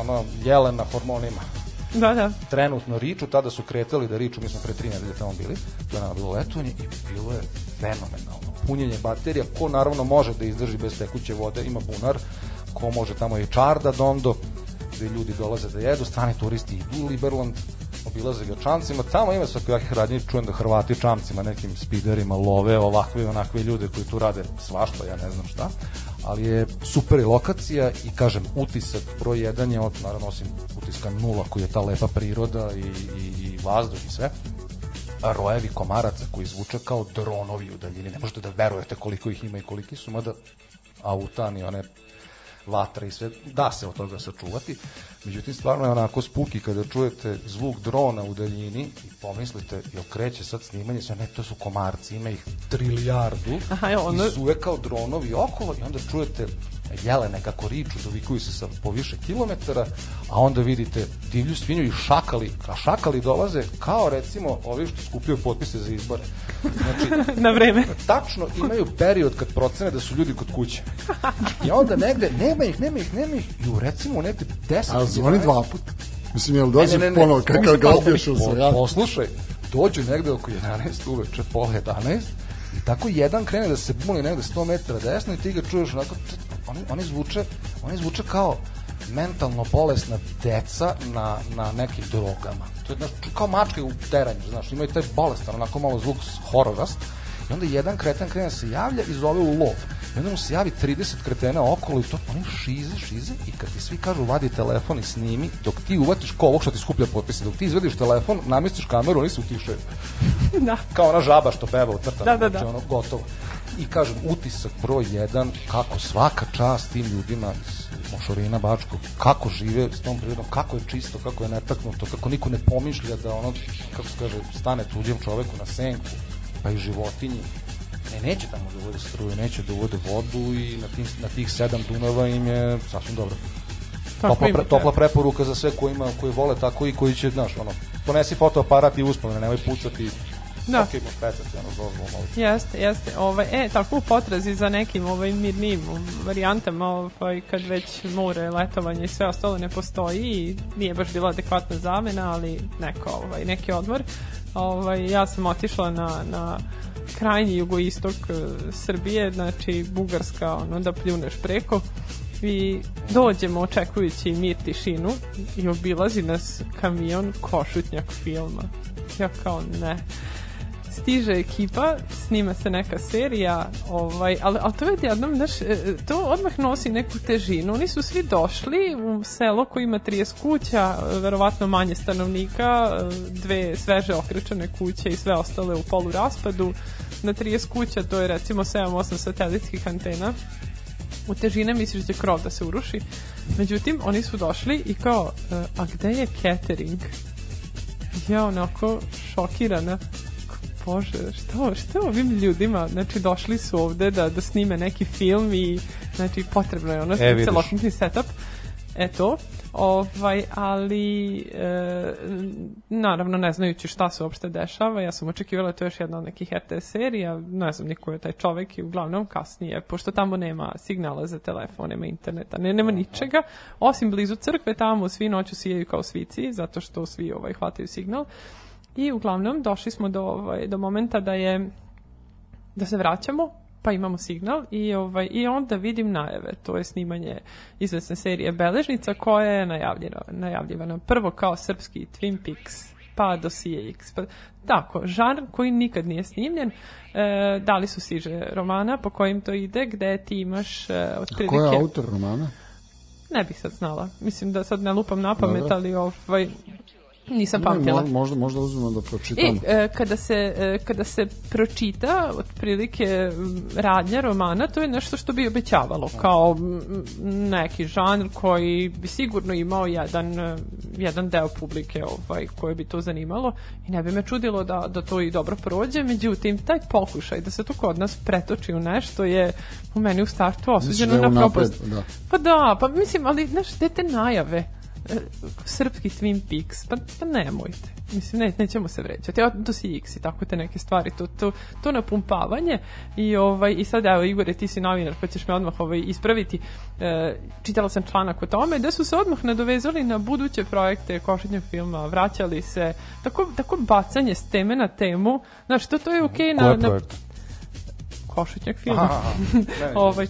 ono, jelen na hormonima Da, da. trenutno riču, tada su kretali da riču, mi smo pre tri nedelje tamo bili, to je nama bilo letovanje i bilo je fenomenalno. Punjenje baterija, ko naravno može da izdrži bez tekuće vode, ima bunar, ko može tamo i čarda dondo, gde ljudi dolaze da jedu, strani turisti idu u Liberland, obilaze ga čamcima, tamo ima svakakvih radnji, čujem da Hrvati čamcima, nekim spiderima love ovakve i onakve ljude koji tu rade svašta, ja ne znam šta, ali je super lokacija i kažem, utisak broj jedan je, od, naravno osim utiska nula koji je ta lepa priroda i, i, i vazduh i sve, rojevi komaraca koji zvuče kao dronovi u daljini, ne možete da verujete koliko ih ima i koliki su, mada autan i one vatra i sve, da se od toga sačuvati. Međutim, stvarno je onako spuki kada čujete zvuk drona u daljini i pomislite, jel kreće sad snimanje, sve ne, to su komarci, ima ih trilijardu [laughs] Aha, evo, ono- i suve kao dronovi okolo i onda čujete jelene kako riču, dovikuju se sa po više kilometara, a onda vidite divlju svinju i šakali, a šakali dolaze kao recimo ovi što skupljaju potpise za izbore. Znači, [laughs] Na vreme. tačno imaju period kad procene da su ljudi kod kuće. [laughs] I onda negde, nema ih, nema ih, nema ih, i u recimo u 10 A zvoni 11 dva puta. Mislim, jel dođe ponovo kakav ga odbiješ u Sojatu? Poslušaj, dođu negde oko 11 uveče, pola 11, i tako jedan krene da se buni negde 100 metara desno i ti ga čuješ onako, oni, oni zvuče, oni zvuče kao mentalno bolesna deca na, na nekim drogama. To je znaš, kao mačke u teranju, znaš, imaju taj bolestan, onako malo zvuk hororast, i onda jedan kreten krene da se javlja i zove u lov. I onda mu se javi 30 kretena okolo i to oni šize, šize i kad ti svi kažu vadi telefon i snimi, dok ti uvatiš ko ovog što ti skuplja potpise, dok ti izvediš telefon, namestiš kameru, oni se utišaju. [laughs] Da. Kao ona žaba što peva u crtama, Da, da, znači da. ono gotovo. I kažem, utisak broj jedan, kako svaka čast tim ljudima iz Mošorina Bačkog, kako žive s tom prirodom, kako je čisto, kako je netaknuto, kako niko ne pomišlja da ono, kako se kaže, stane tuđem čoveku na senku, pa i životinji. Ne, neće tamo da uvode struju, neće da uvode vodu i na, tim, na tih sedam Dunava im je sasvim dobro. Tako Topla, pre, topla treba. preporuka za sve koji, ima, koji vole tako i koji će, znaš, ono, ponesi fotoaparat i uspomene, nemoj pucati. Da. Ok, možeš pecati, ono, dozvolu, malo. Jeste, jeste. Ovaj, e, tako u potrazi za nekim ovaj, mirnim varijantama, ovaj, kad već more, letovanje i sve ostalo ne postoji i nije baš bila adekvatna zamena, ali neko, ovaj, neki odmor. Ovaj, ja sam otišla na, na krajnji jugoistok e, Srbije, znači Bugarska, ono da pljuneš preko i dođemo očekujući mir tišinu i obilazi nas kamion košutnjak filma. Ja kao ne stiže ekipa, snima se neka serija, ovaj, ali, ali to je jednom, znaš, e, to odmah nosi neku težinu. Oni su svi došli u selo koje ima 30 kuća, e, verovatno manje stanovnika, e, dve sveže okrečene kuće i sve ostale u polu raspadu. Na 30 kuća to je recimo 7-8 satelitskih antena u težine misliš da će krov da se uruši. Međutim, oni su došli i kao, e, a gde je catering? ja onako šokirana Bože, što, što ovim ljudima, znači došli su ovde da, da snime neki film i znači potrebno je ono E, celokupni setup. Eto, ovaj, ali e, naravno ne znajući šta se uopšte dešava, ja sam očekivala to je još jedna od nekih RTS serija, ne znam niko je taj čovek i uglavnom kasnije, pošto tamo nema signala za telefon, nema interneta, ne, nema ničega, osim blizu crkve, tamo svi noću sijaju kao svici, zato što svi ovaj, hvataju signal. I uglavnom došli smo do, ovaj, do momenta da je da se vraćamo, pa imamo signal i ovaj i onda vidim najave, to je snimanje izvesne serije Beležnica koja je najavljena, najavljivana prvo kao srpski Twin Peaks, pa Dosije X. Pa, tako, žanr koji nikad nije snimljen, e, dali su siže romana po kojim to ide, gde ti imaš e, otprilike... Ko je autor romana? Ne bih sad znala. Mislim da sad ne lupam na pamet, ali ovaj, nisam Ne, pamtila. mo- možda, možda uzmemo da pročitam. I e, kada, se, e, kada se pročita otprilike radnja romana, to je nešto što bi obećavalo kao m, neki žanr koji bi sigurno imao jedan, e, jedan deo publike ovaj, koje bi to zanimalo i ne bi me čudilo da, da to i dobro prođe, međutim taj pokušaj da se to kod nas pretoči u nešto je u meni u startu osuđeno da na propast. da. Pa da, pa mislim, ali znaš, gde te najave? Srpski Twin Peaks, pa, pa nemojte. Mislim, ne, nećemo se vređati. Ja, to si X i tako te neke stvari, to, to, to napumpavanje i, ovaj, i sad, evo, Igore, ti si novinar, pa ćeš me odmah ovaj, ispraviti. E, čitala sam članak o tome, da su se odmah nadovezali na buduće projekte košetnjeg filma, vraćali se, tako, tako bacanje s teme na temu, znaš, to, to je okej Ko na, je na projekt? košetnjak filma. Aha, aha. Ne, ne, [laughs] Ovaj.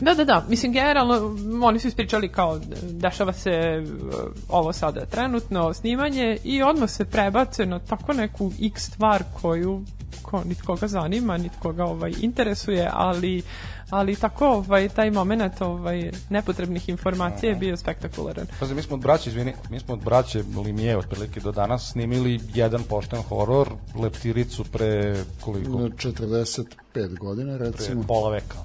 Da, da, da. Mislim, generalno, oni su ispričali kao, dešava se uh, ovo sada trenutno snimanje i odmah se prebace na tako neku x stvar koju ko, nit koga zanima, nit koga ovaj, interesuje, ali ali tako ovaj, taj moment ovaj, nepotrebnih informacija je bio spektakularan. Pazi, mi smo od braće, izvini, mi smo od braće Limije otprilike do danas snimili jedan pošten horor, Leptiricu pre koliko? 45 godina, Pre recimo. pola veka.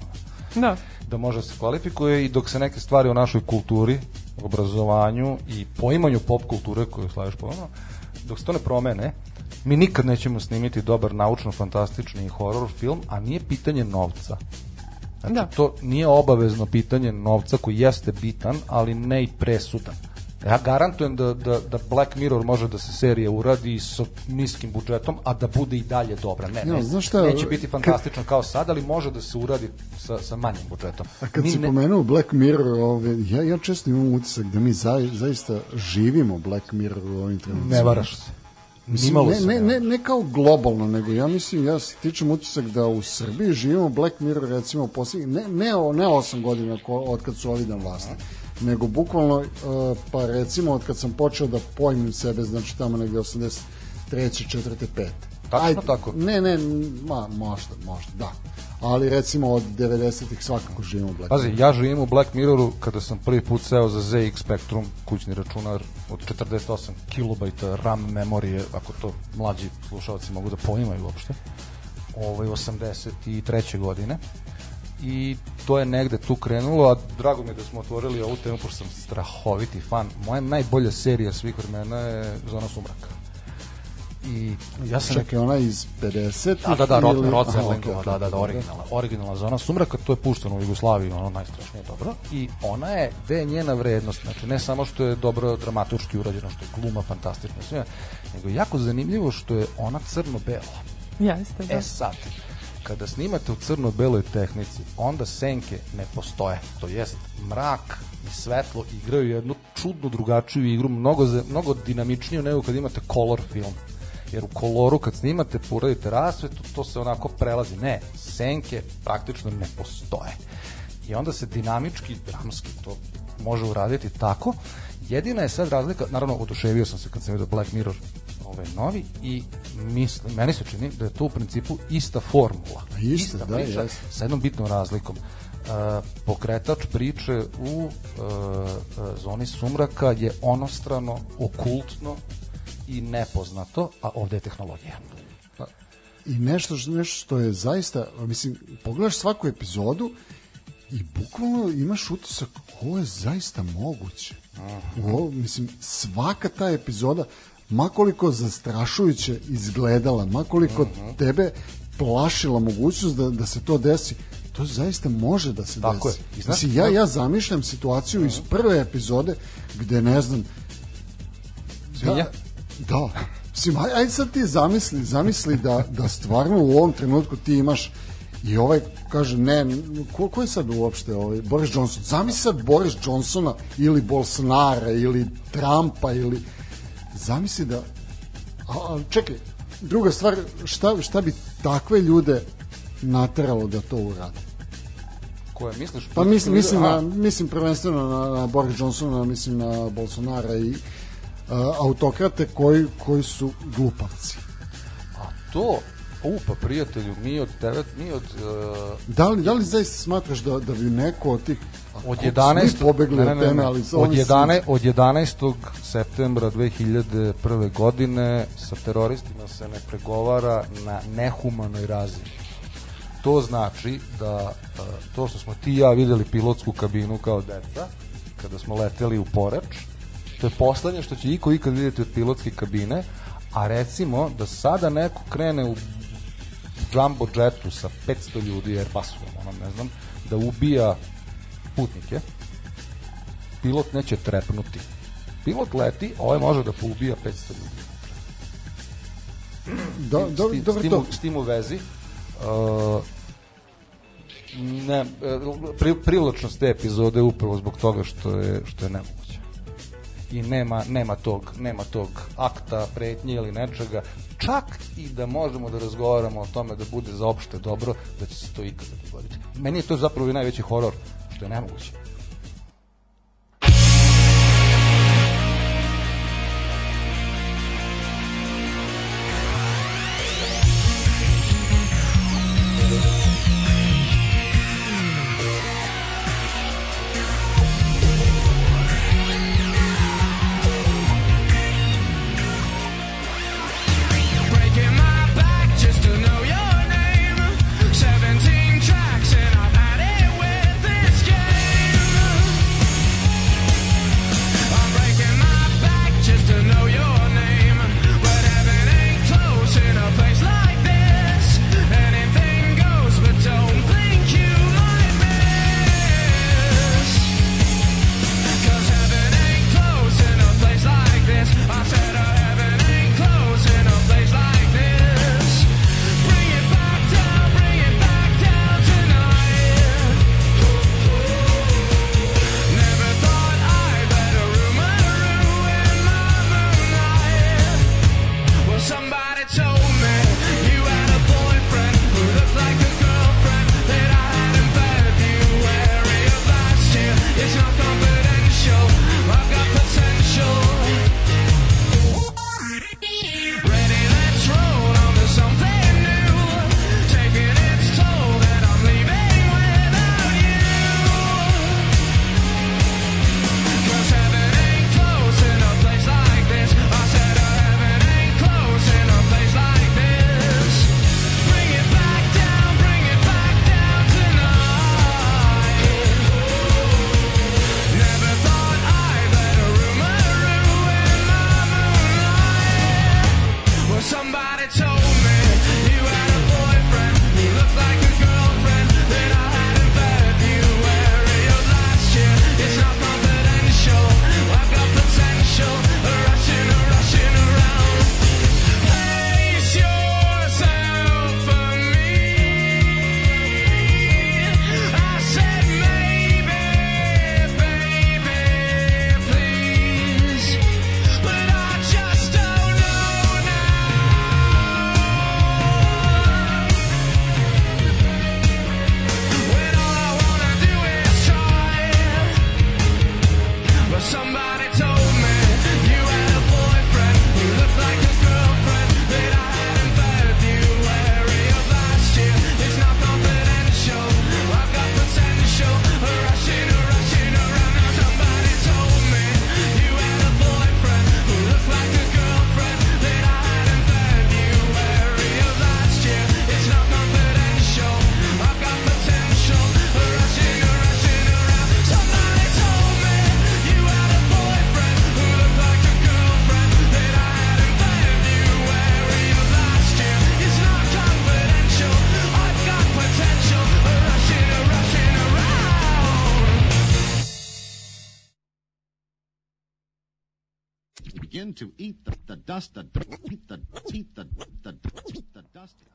Da, Da može da se kvalifikuje i dok se neke stvari o našoj kulturi, obrazovanju i poimanju pop kulture koju slaviš ponovno, dok se to ne promene, mi nikad nećemo snimiti dobar naučno-fantastični horor film, a nije pitanje novca. Znači, Da. to nije obavezno pitanje novca koji jeste bitan, ali ne i presudan. Ja garantujem da, da, da Black Mirror može da se serija uradi sa niskim budžetom, a da bude i dalje dobra. Ne, Ja, ne, znaš šta, neće biti fantastično kao sad, ali može da se uradi sa, sa manjim budžetom. A kad Mi si ne- pomenuo Black Mirror, ove, ja, ja često imam utisak da mi za, zaista živimo Black Mirror u ovim trenucima. Ne varaš se. Mislim, ne, se ne, ne ne, kao globalno, nego ja mislim, ja stičem utisak da u Srbiji živimo Black Mirror recimo posljednjih, ne, ne, ne osam godina ko, od kad su ovi na vlasti, nego bukvalno, uh, pa recimo od kad sam počeo da pojmim sebe, znači tamo negde 83. 4. 5. Tačno tako? Ne, ne, ma, možda, možda, da. Ali recimo od 90-ih svakako živimo Black Pazi, ja živim u Black Mirroru kada sam prvi put seo za ZX Spectrum, kućni računar od 48 kilobajta RAM memorije, ako to mlađi slušalci mogu da poimaju uopšte, ovaj, 83. godine. I to je negde tu krenulo, a drago mi je da smo otvorili ovu temu, pošto sam strahoviti fan. Moja najbolja serija svih vremena je Zona sumraka. I ja sam Čekaj, ona iz 50 Da, da, da, Rod, ili- Rod Serlingova, okej, da, da, da, originalna, originalna zona sumraka, to je pušteno u Jugoslaviji, ono najstrašnije dobro. I ona je, gde je njena vrednost, znači ne samo što je dobro dramaturški urađeno, što je gluma fantastična, sve, nego je jako zanimljivo što je ona crno-bela. jeste, da. E sad, kada snimate u crno-beloj tehnici, onda senke ne postoje. To jest, mrak i svetlo igraju jednu čudnu drugačiju igru, mnogo, mnogo dinamičniju nego kad imate color film. Jer u koloru kad snimate, uradite rasvetu, to se onako prelazi. Ne, senke praktično ne postoje. I onda se dinamički, dramski to može uraditi tako. Jedina je sad razlika, naravno oduševio sam se kad sam vidio Black Mirror ovaj novi i mislim, meni se čini da je to u principu ista formula. Ista, da, priča, sa jednom bitnom razlikom. Uh, pokretač priče u uh, zoni sumraka je onostrano, okultno i nepoznato, a ovde je tehnologija. i nešto, što- nešto što je zaista, mislim, pogledaš svaku epizodu i bukvalno imaš utisak ovo je zaista moguće. Ovo, mislim, svaka ta epizoda makoliko zastrašujuće izgledala, makoliko Mhm. tebe plašila mogućnost da, da se to desi, to zaista može da se Tako desi. je. I znaš- Mislim, ja, ja zamišljam situaciju iz prve epizode gde ne znam Svinja? Da, da. Mislim, aj, aj sad ti zamisli, zamisli da, da stvarno u ovom trenutku ti imaš i ovaj kaže ne, ko, ko je sad uopšte ovaj Boris Johnson? Zamisli sad Boris Johnsona ili Bolsonara ili Trumpa ili zamisli da a, a čekaj, druga stvar, šta, šta bi takve ljude nateralo da to urade? Koje misliš? Pa mislim, mislim, na, mislim prvenstveno na, na Boris Johnsona, mislim na Bolsonara i a, autokrate koji, koji su glupavci. To, u, pa prijatelju, mi od tebe, mi od... Uh, Da li, da li zaista smatraš da, da bi neko od tih od koliko 11. svi pobegli ne, ne, od ne, teme, ali od, ovi su- 11, od 11. septembra 2001. godine sa teroristima se ne pregovara na nehumanoj razini. To znači da e, to što smo ti i ja videli pilotsku kabinu kao deca, kada smo leteli u Poreč, to je poslednje što će iko ikad vidjeti od pilotske kabine, a recimo da sada neko krene u jumbo jetu sa 500 ljudi Airbusom, ono ne znam, da ubija putnike, pilot neće trepnuti. Pilot leti, ovaj može da poubija 500 ljudi. S do, dobro s, tim, to. u- s tim u vezi uh, ne, e, pri, privlačnost te epizode je upravo zbog toga što je, što je nemoguće i nema, nema, tog, nema tog akta, pretnje ili nečega. Čak i da možemo da razgovaramo o tome da bude za opšte dobro da će se to ikada dogoditi. Meni je to zapravo i najveći horor što je nemoguće. Breaking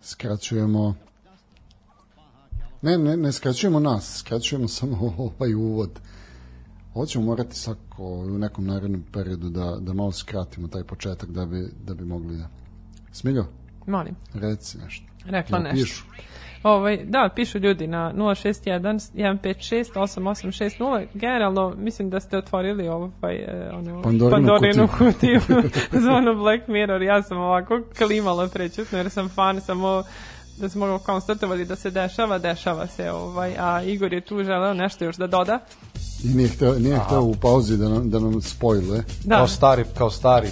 Skraćujemo Ne, ne, ne skraćujemo nas, skraćujemo samo [laughs] ovaj uvod. Ovo ćemo morati svako u nekom narednom periodu da, da malo skratimo taj početak da bi, da bi mogli da... Smiljo, Molim. reci nešto. Rekla Jel nešto. pišu? Ovaj, da, pišu ljudi na 061 156 8860. Generalno, mislim da ste otvorili ovaj, e, onu Pandorinu Pandorinu kutiju [laughs] zvonu Black Mirror. Ja sam ovako klimala prećutno jer sam fan samo da smo konstatovali da se dešava, dešava se ovaj, a Igor je tu želeo nešto još da doda. I nije hteo, nije hteo u pauzi da nam, da nam spojile. Da, Kao stari, kao stari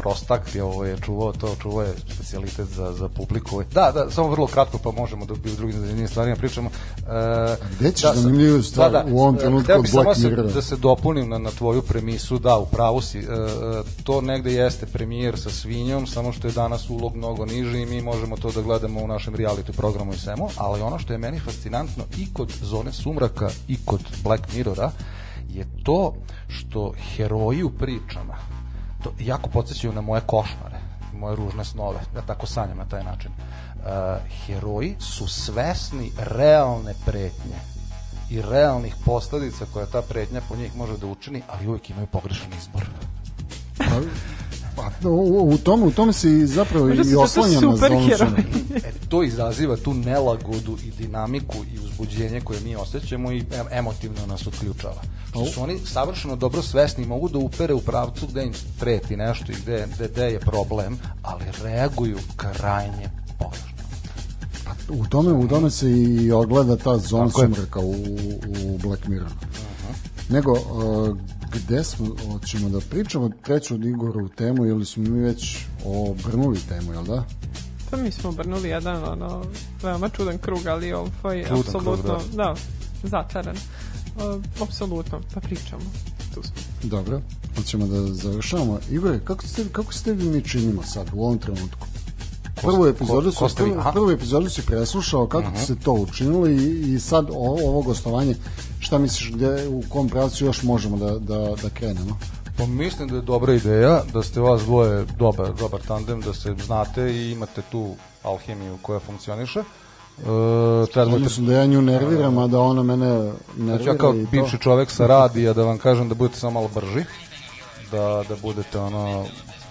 prostak je ovo je čuvao to, čuvao je specijalitet za, za publiku. Da, da, samo vrlo kratko pa možemo da bi u drugim zanimljivim stvarima pričamo. E, Gde ćeš da, zanimljivu stvar u ovom trenutku hteo od Black Mirrora? Da se dopunim na, na tvoju premisu, da, u pravu si. E, e, to negde jeste premijer sa svinjom, samo što je danas ulog mnogo niži i mi možemo to da gledamo u našem reality programu i svemu, ali ono što je meni fascinantno i kod Zone sumraka i kod Black Mirrora je to što heroji u pričama to jako podsjećaju na moje košmare, moje ružne snove, ja tako sanjam na taj način. Uh, heroji su svesni realne pretnje i realnih posledica koja ta pretnja po njih može da učini, ali uvijek imaju pogrešan izbor. Pa, u, u, tome, u tome se zapravo Možda i oslanjam na zonu. E, to izaziva tu nelagodu i dinamiku i uzbuđenje koje mi osjećamo i em- emotivno nas otključava. Što su oni savršeno dobro svesni i mogu da upere u pravcu gde im preti nešto i gde, gde, gde je problem, ali reaguju krajnje pogrešno. U tome, u tome se i ogleda ta zona sumraka u, u Black Mirror. Nego, uh, gde smo, hoćemo da pričamo treću od Igora u temu ili smo mi već obrnuli temu, jel da? Pa mi smo obrnuli jedan ono, veoma čudan krug, ali ovaj, Čudan apsolutno, krug, da. začaran. Uh, apsolutno, pa pričamo. Tu smo. Dobro, hoćemo da završavamo. Igore, kako ste, kako ste vi mi činimo sad u ovom trenutku? Prvu epizodu, ko- ko vi? prvu, prvu epizodu si preslušao kako uh se to učinili i, i sad o, ovo gostovanje, šta misliš gde, u kom pravcu još možemo da, da, da krenemo? Pa mislim da je dobra ideja, da ste vas dvoje dobar, dobar tandem, da se znate i imate tu alhemiju koja funkcioniše. E, treba Odnosno da ja nju nerviram, a da ona mene nervira Znači ja kao bivši čovek sa radija da vam kažem da budete samo malo brži, da, da budete ono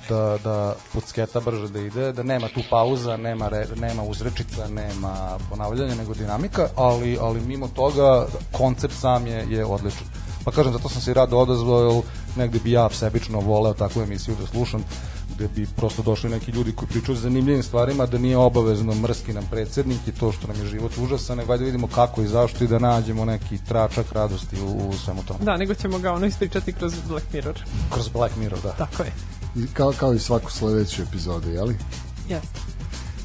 da, da pucketa brže da ide, da nema tu pauza, nema, re, nema uzrečica, nema ponavljanja, nego dinamika, ali, ali mimo toga koncept sam je, je odličan. Pa kažem, zato sam se i rado odazvao, jer negde bi ja sebično voleo takvu emisiju da slušam, gde bi prosto došli neki ljudi koji pričaju o zanimljivim stvarima, da nije obavezno mrski nam predsednik i to što nam je život užasan, nego ajde vidimo kako i zašto i da nađemo neki tračak radosti u, u svemu tome. Da, nego ćemo ga ono ispričati kroz Black Mirror. Kroz Black Mirror, da. Tako je. I Kao, kao i svaku sledeću epizodu, jeli? Jeste.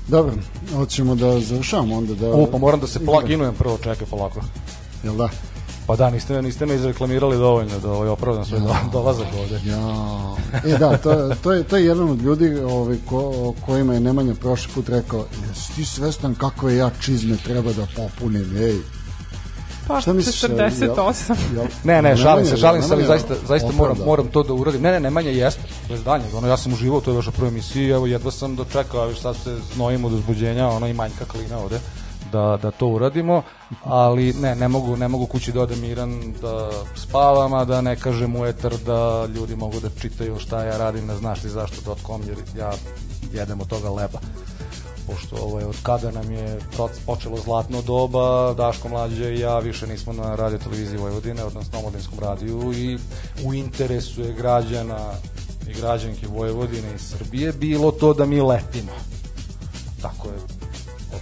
Dobro, hoćemo da završamo onda da... O, pa moram da se pluginujem prvo, čekaj polako. Jel da? Pa da, niste, niste me izreklamirali dovoljno da ovaj opravdam svoj do, dolazak ovde. Ja. E da, to, to, je, to je jedan od ljudi ovaj, ko, kojima je Nemanja prošli put rekao jesi ti svestan kakve ja čizme treba da popunim, ej. Pa, Šta misliš? 48. Jel, jel, Ne, ne, šalim se, šalim se, ali zaista, zaista moram, moram to da uradim. Ne, ne, Nemanja jeste, bez daljnjeg. Ono, ja sam uživao u toj vašoj prvoj emisiji, evo, jedva sam dočekao, a viš sad se znojim od uzbuđenja, ono, i manjka klina ovde, da, da to uradimo, ali ne, ne mogu, ne mogu kući da odem miran, da spavam, a da ne kažem u etar da ljudi mogu da čitaju šta ja radim na znaš ti zašto.com, jer ja jedem od toga leba pošto ovo je od kada nam je počelo zlatno doba, Daško Mlađe i ja više nismo na radio televiziji Vojvodine, odnosno omladinskom radiju i u interesu je građana i građanke Vojvodine i Srbije bilo to da mi letimo. Tako je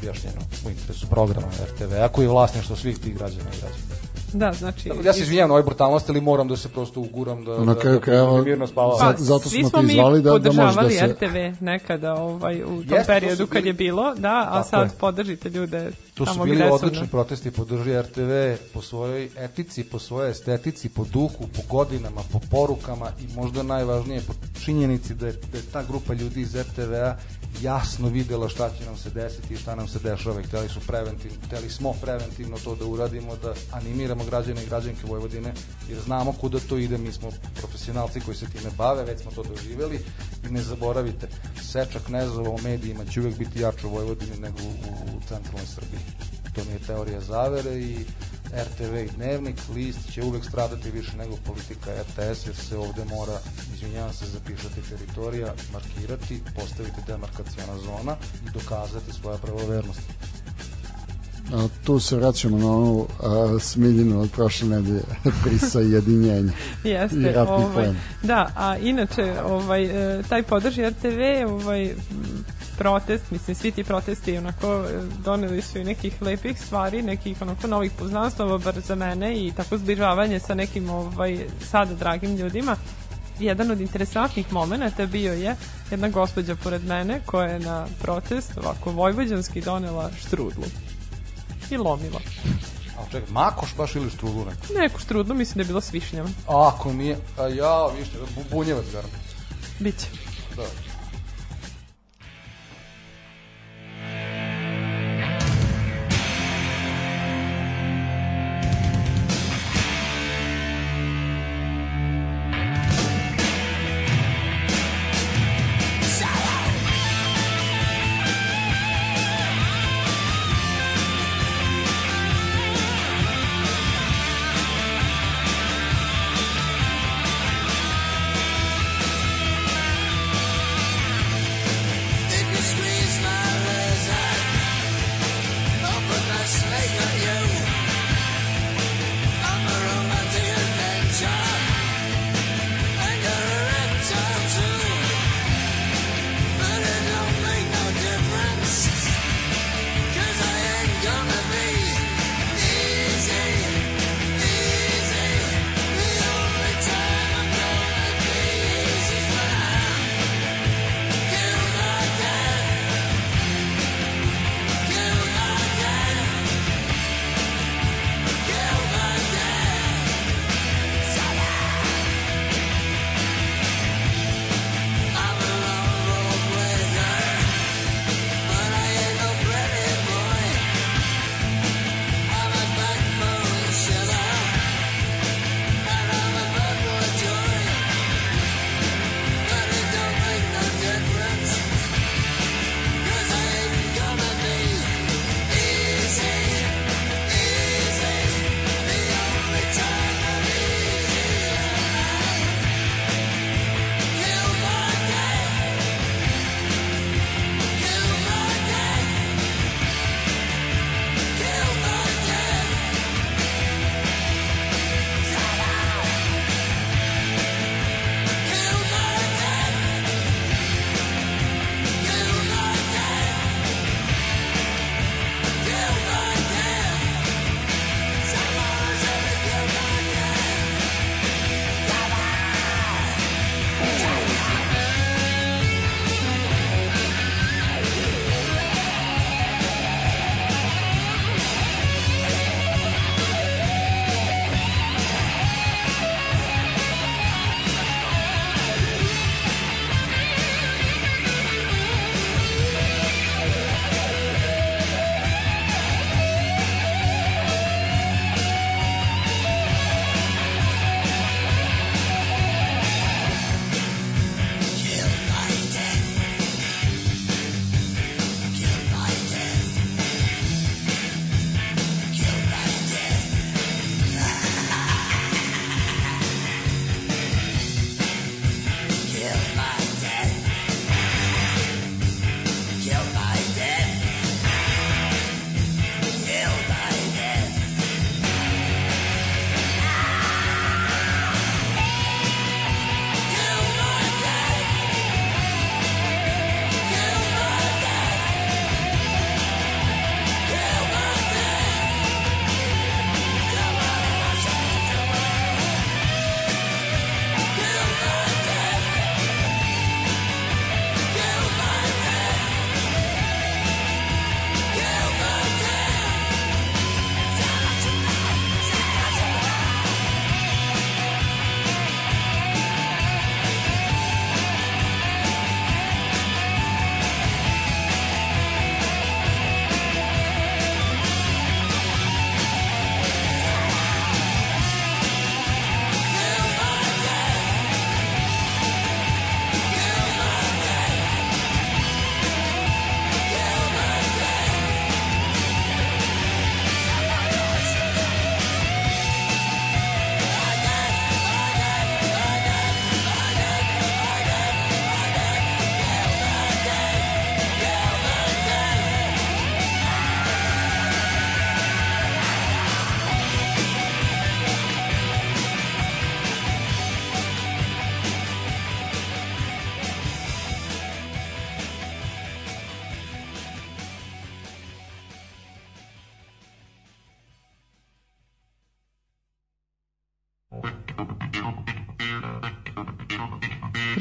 objašnjeno u interesu programa RTV-a koji je vlasništvo svih tih građana i građana. Da, znači... Ja se izvinjam na ovoj brutalnosti, ali moram da se prosto uguram da, Na da, kraju da, krajeva- da mirno spavam. Pa, zato smo smo te mi zvali da- da može da podržavali se- RTV nekada ovaj, u tom Jeste, to periodu su kad bili- je bilo, da, a Tako sad je. podržite ljude Tu tamo su bili odlični da. protesti, podrži RTV po svojoj etici, po svojoj estetici, po duhu, po godinama, po porukama i možda najvažnije po činjenici da je, da je ta grupa ljudi iz RTV-a jasno videla šta će nam se desiti i šta nam se dešava hteli su preventivno, hteli smo preventivno to da uradimo, da animiramo građane i građanke Vojvodine, jer znamo kuda to ide, mi smo profesionalci koji se time bave, već smo to doživeli i ne zaboravite, seča knezova u medijima će uvek biti jače u Vojvodini nego u, u centralnoj Srbiji. To nije teorija zavere i RTV i Dnevnik, list će uvek stradati više nego politika RTS, jer se ovde mora, izvinjavam se, zapisati teritorija, markirati, postaviti demarkacijona zona i dokazati svoja pravovernost. A, tu se vraćamo na onu a, smiljinu od prošle nedelje, [laughs] prisa i jedinjenja [laughs] Jeste, i ratni ovaj, plen. Da, a inače, ovaj, e, taj podrži RTV, ovaj, protest, mislim, svi ti protesti onako e, doneli su i nekih lepih stvari, nekih onako novih poznanstava, bar za mene i tako zbližavanje sa nekim ovaj, sada dragim ljudima. Jedan od interesantnih momenta bio je jedna gospođa pored mene koja je na protest ovako vojvođanski donela štrudlu i lomila. A čekaj, makoš baš ili strudlu neko? Neku štrudlu, mislim da je bilo s višnjama. Ako nije, a ja, višnje, bu- bunjevac garam. Biće. Da.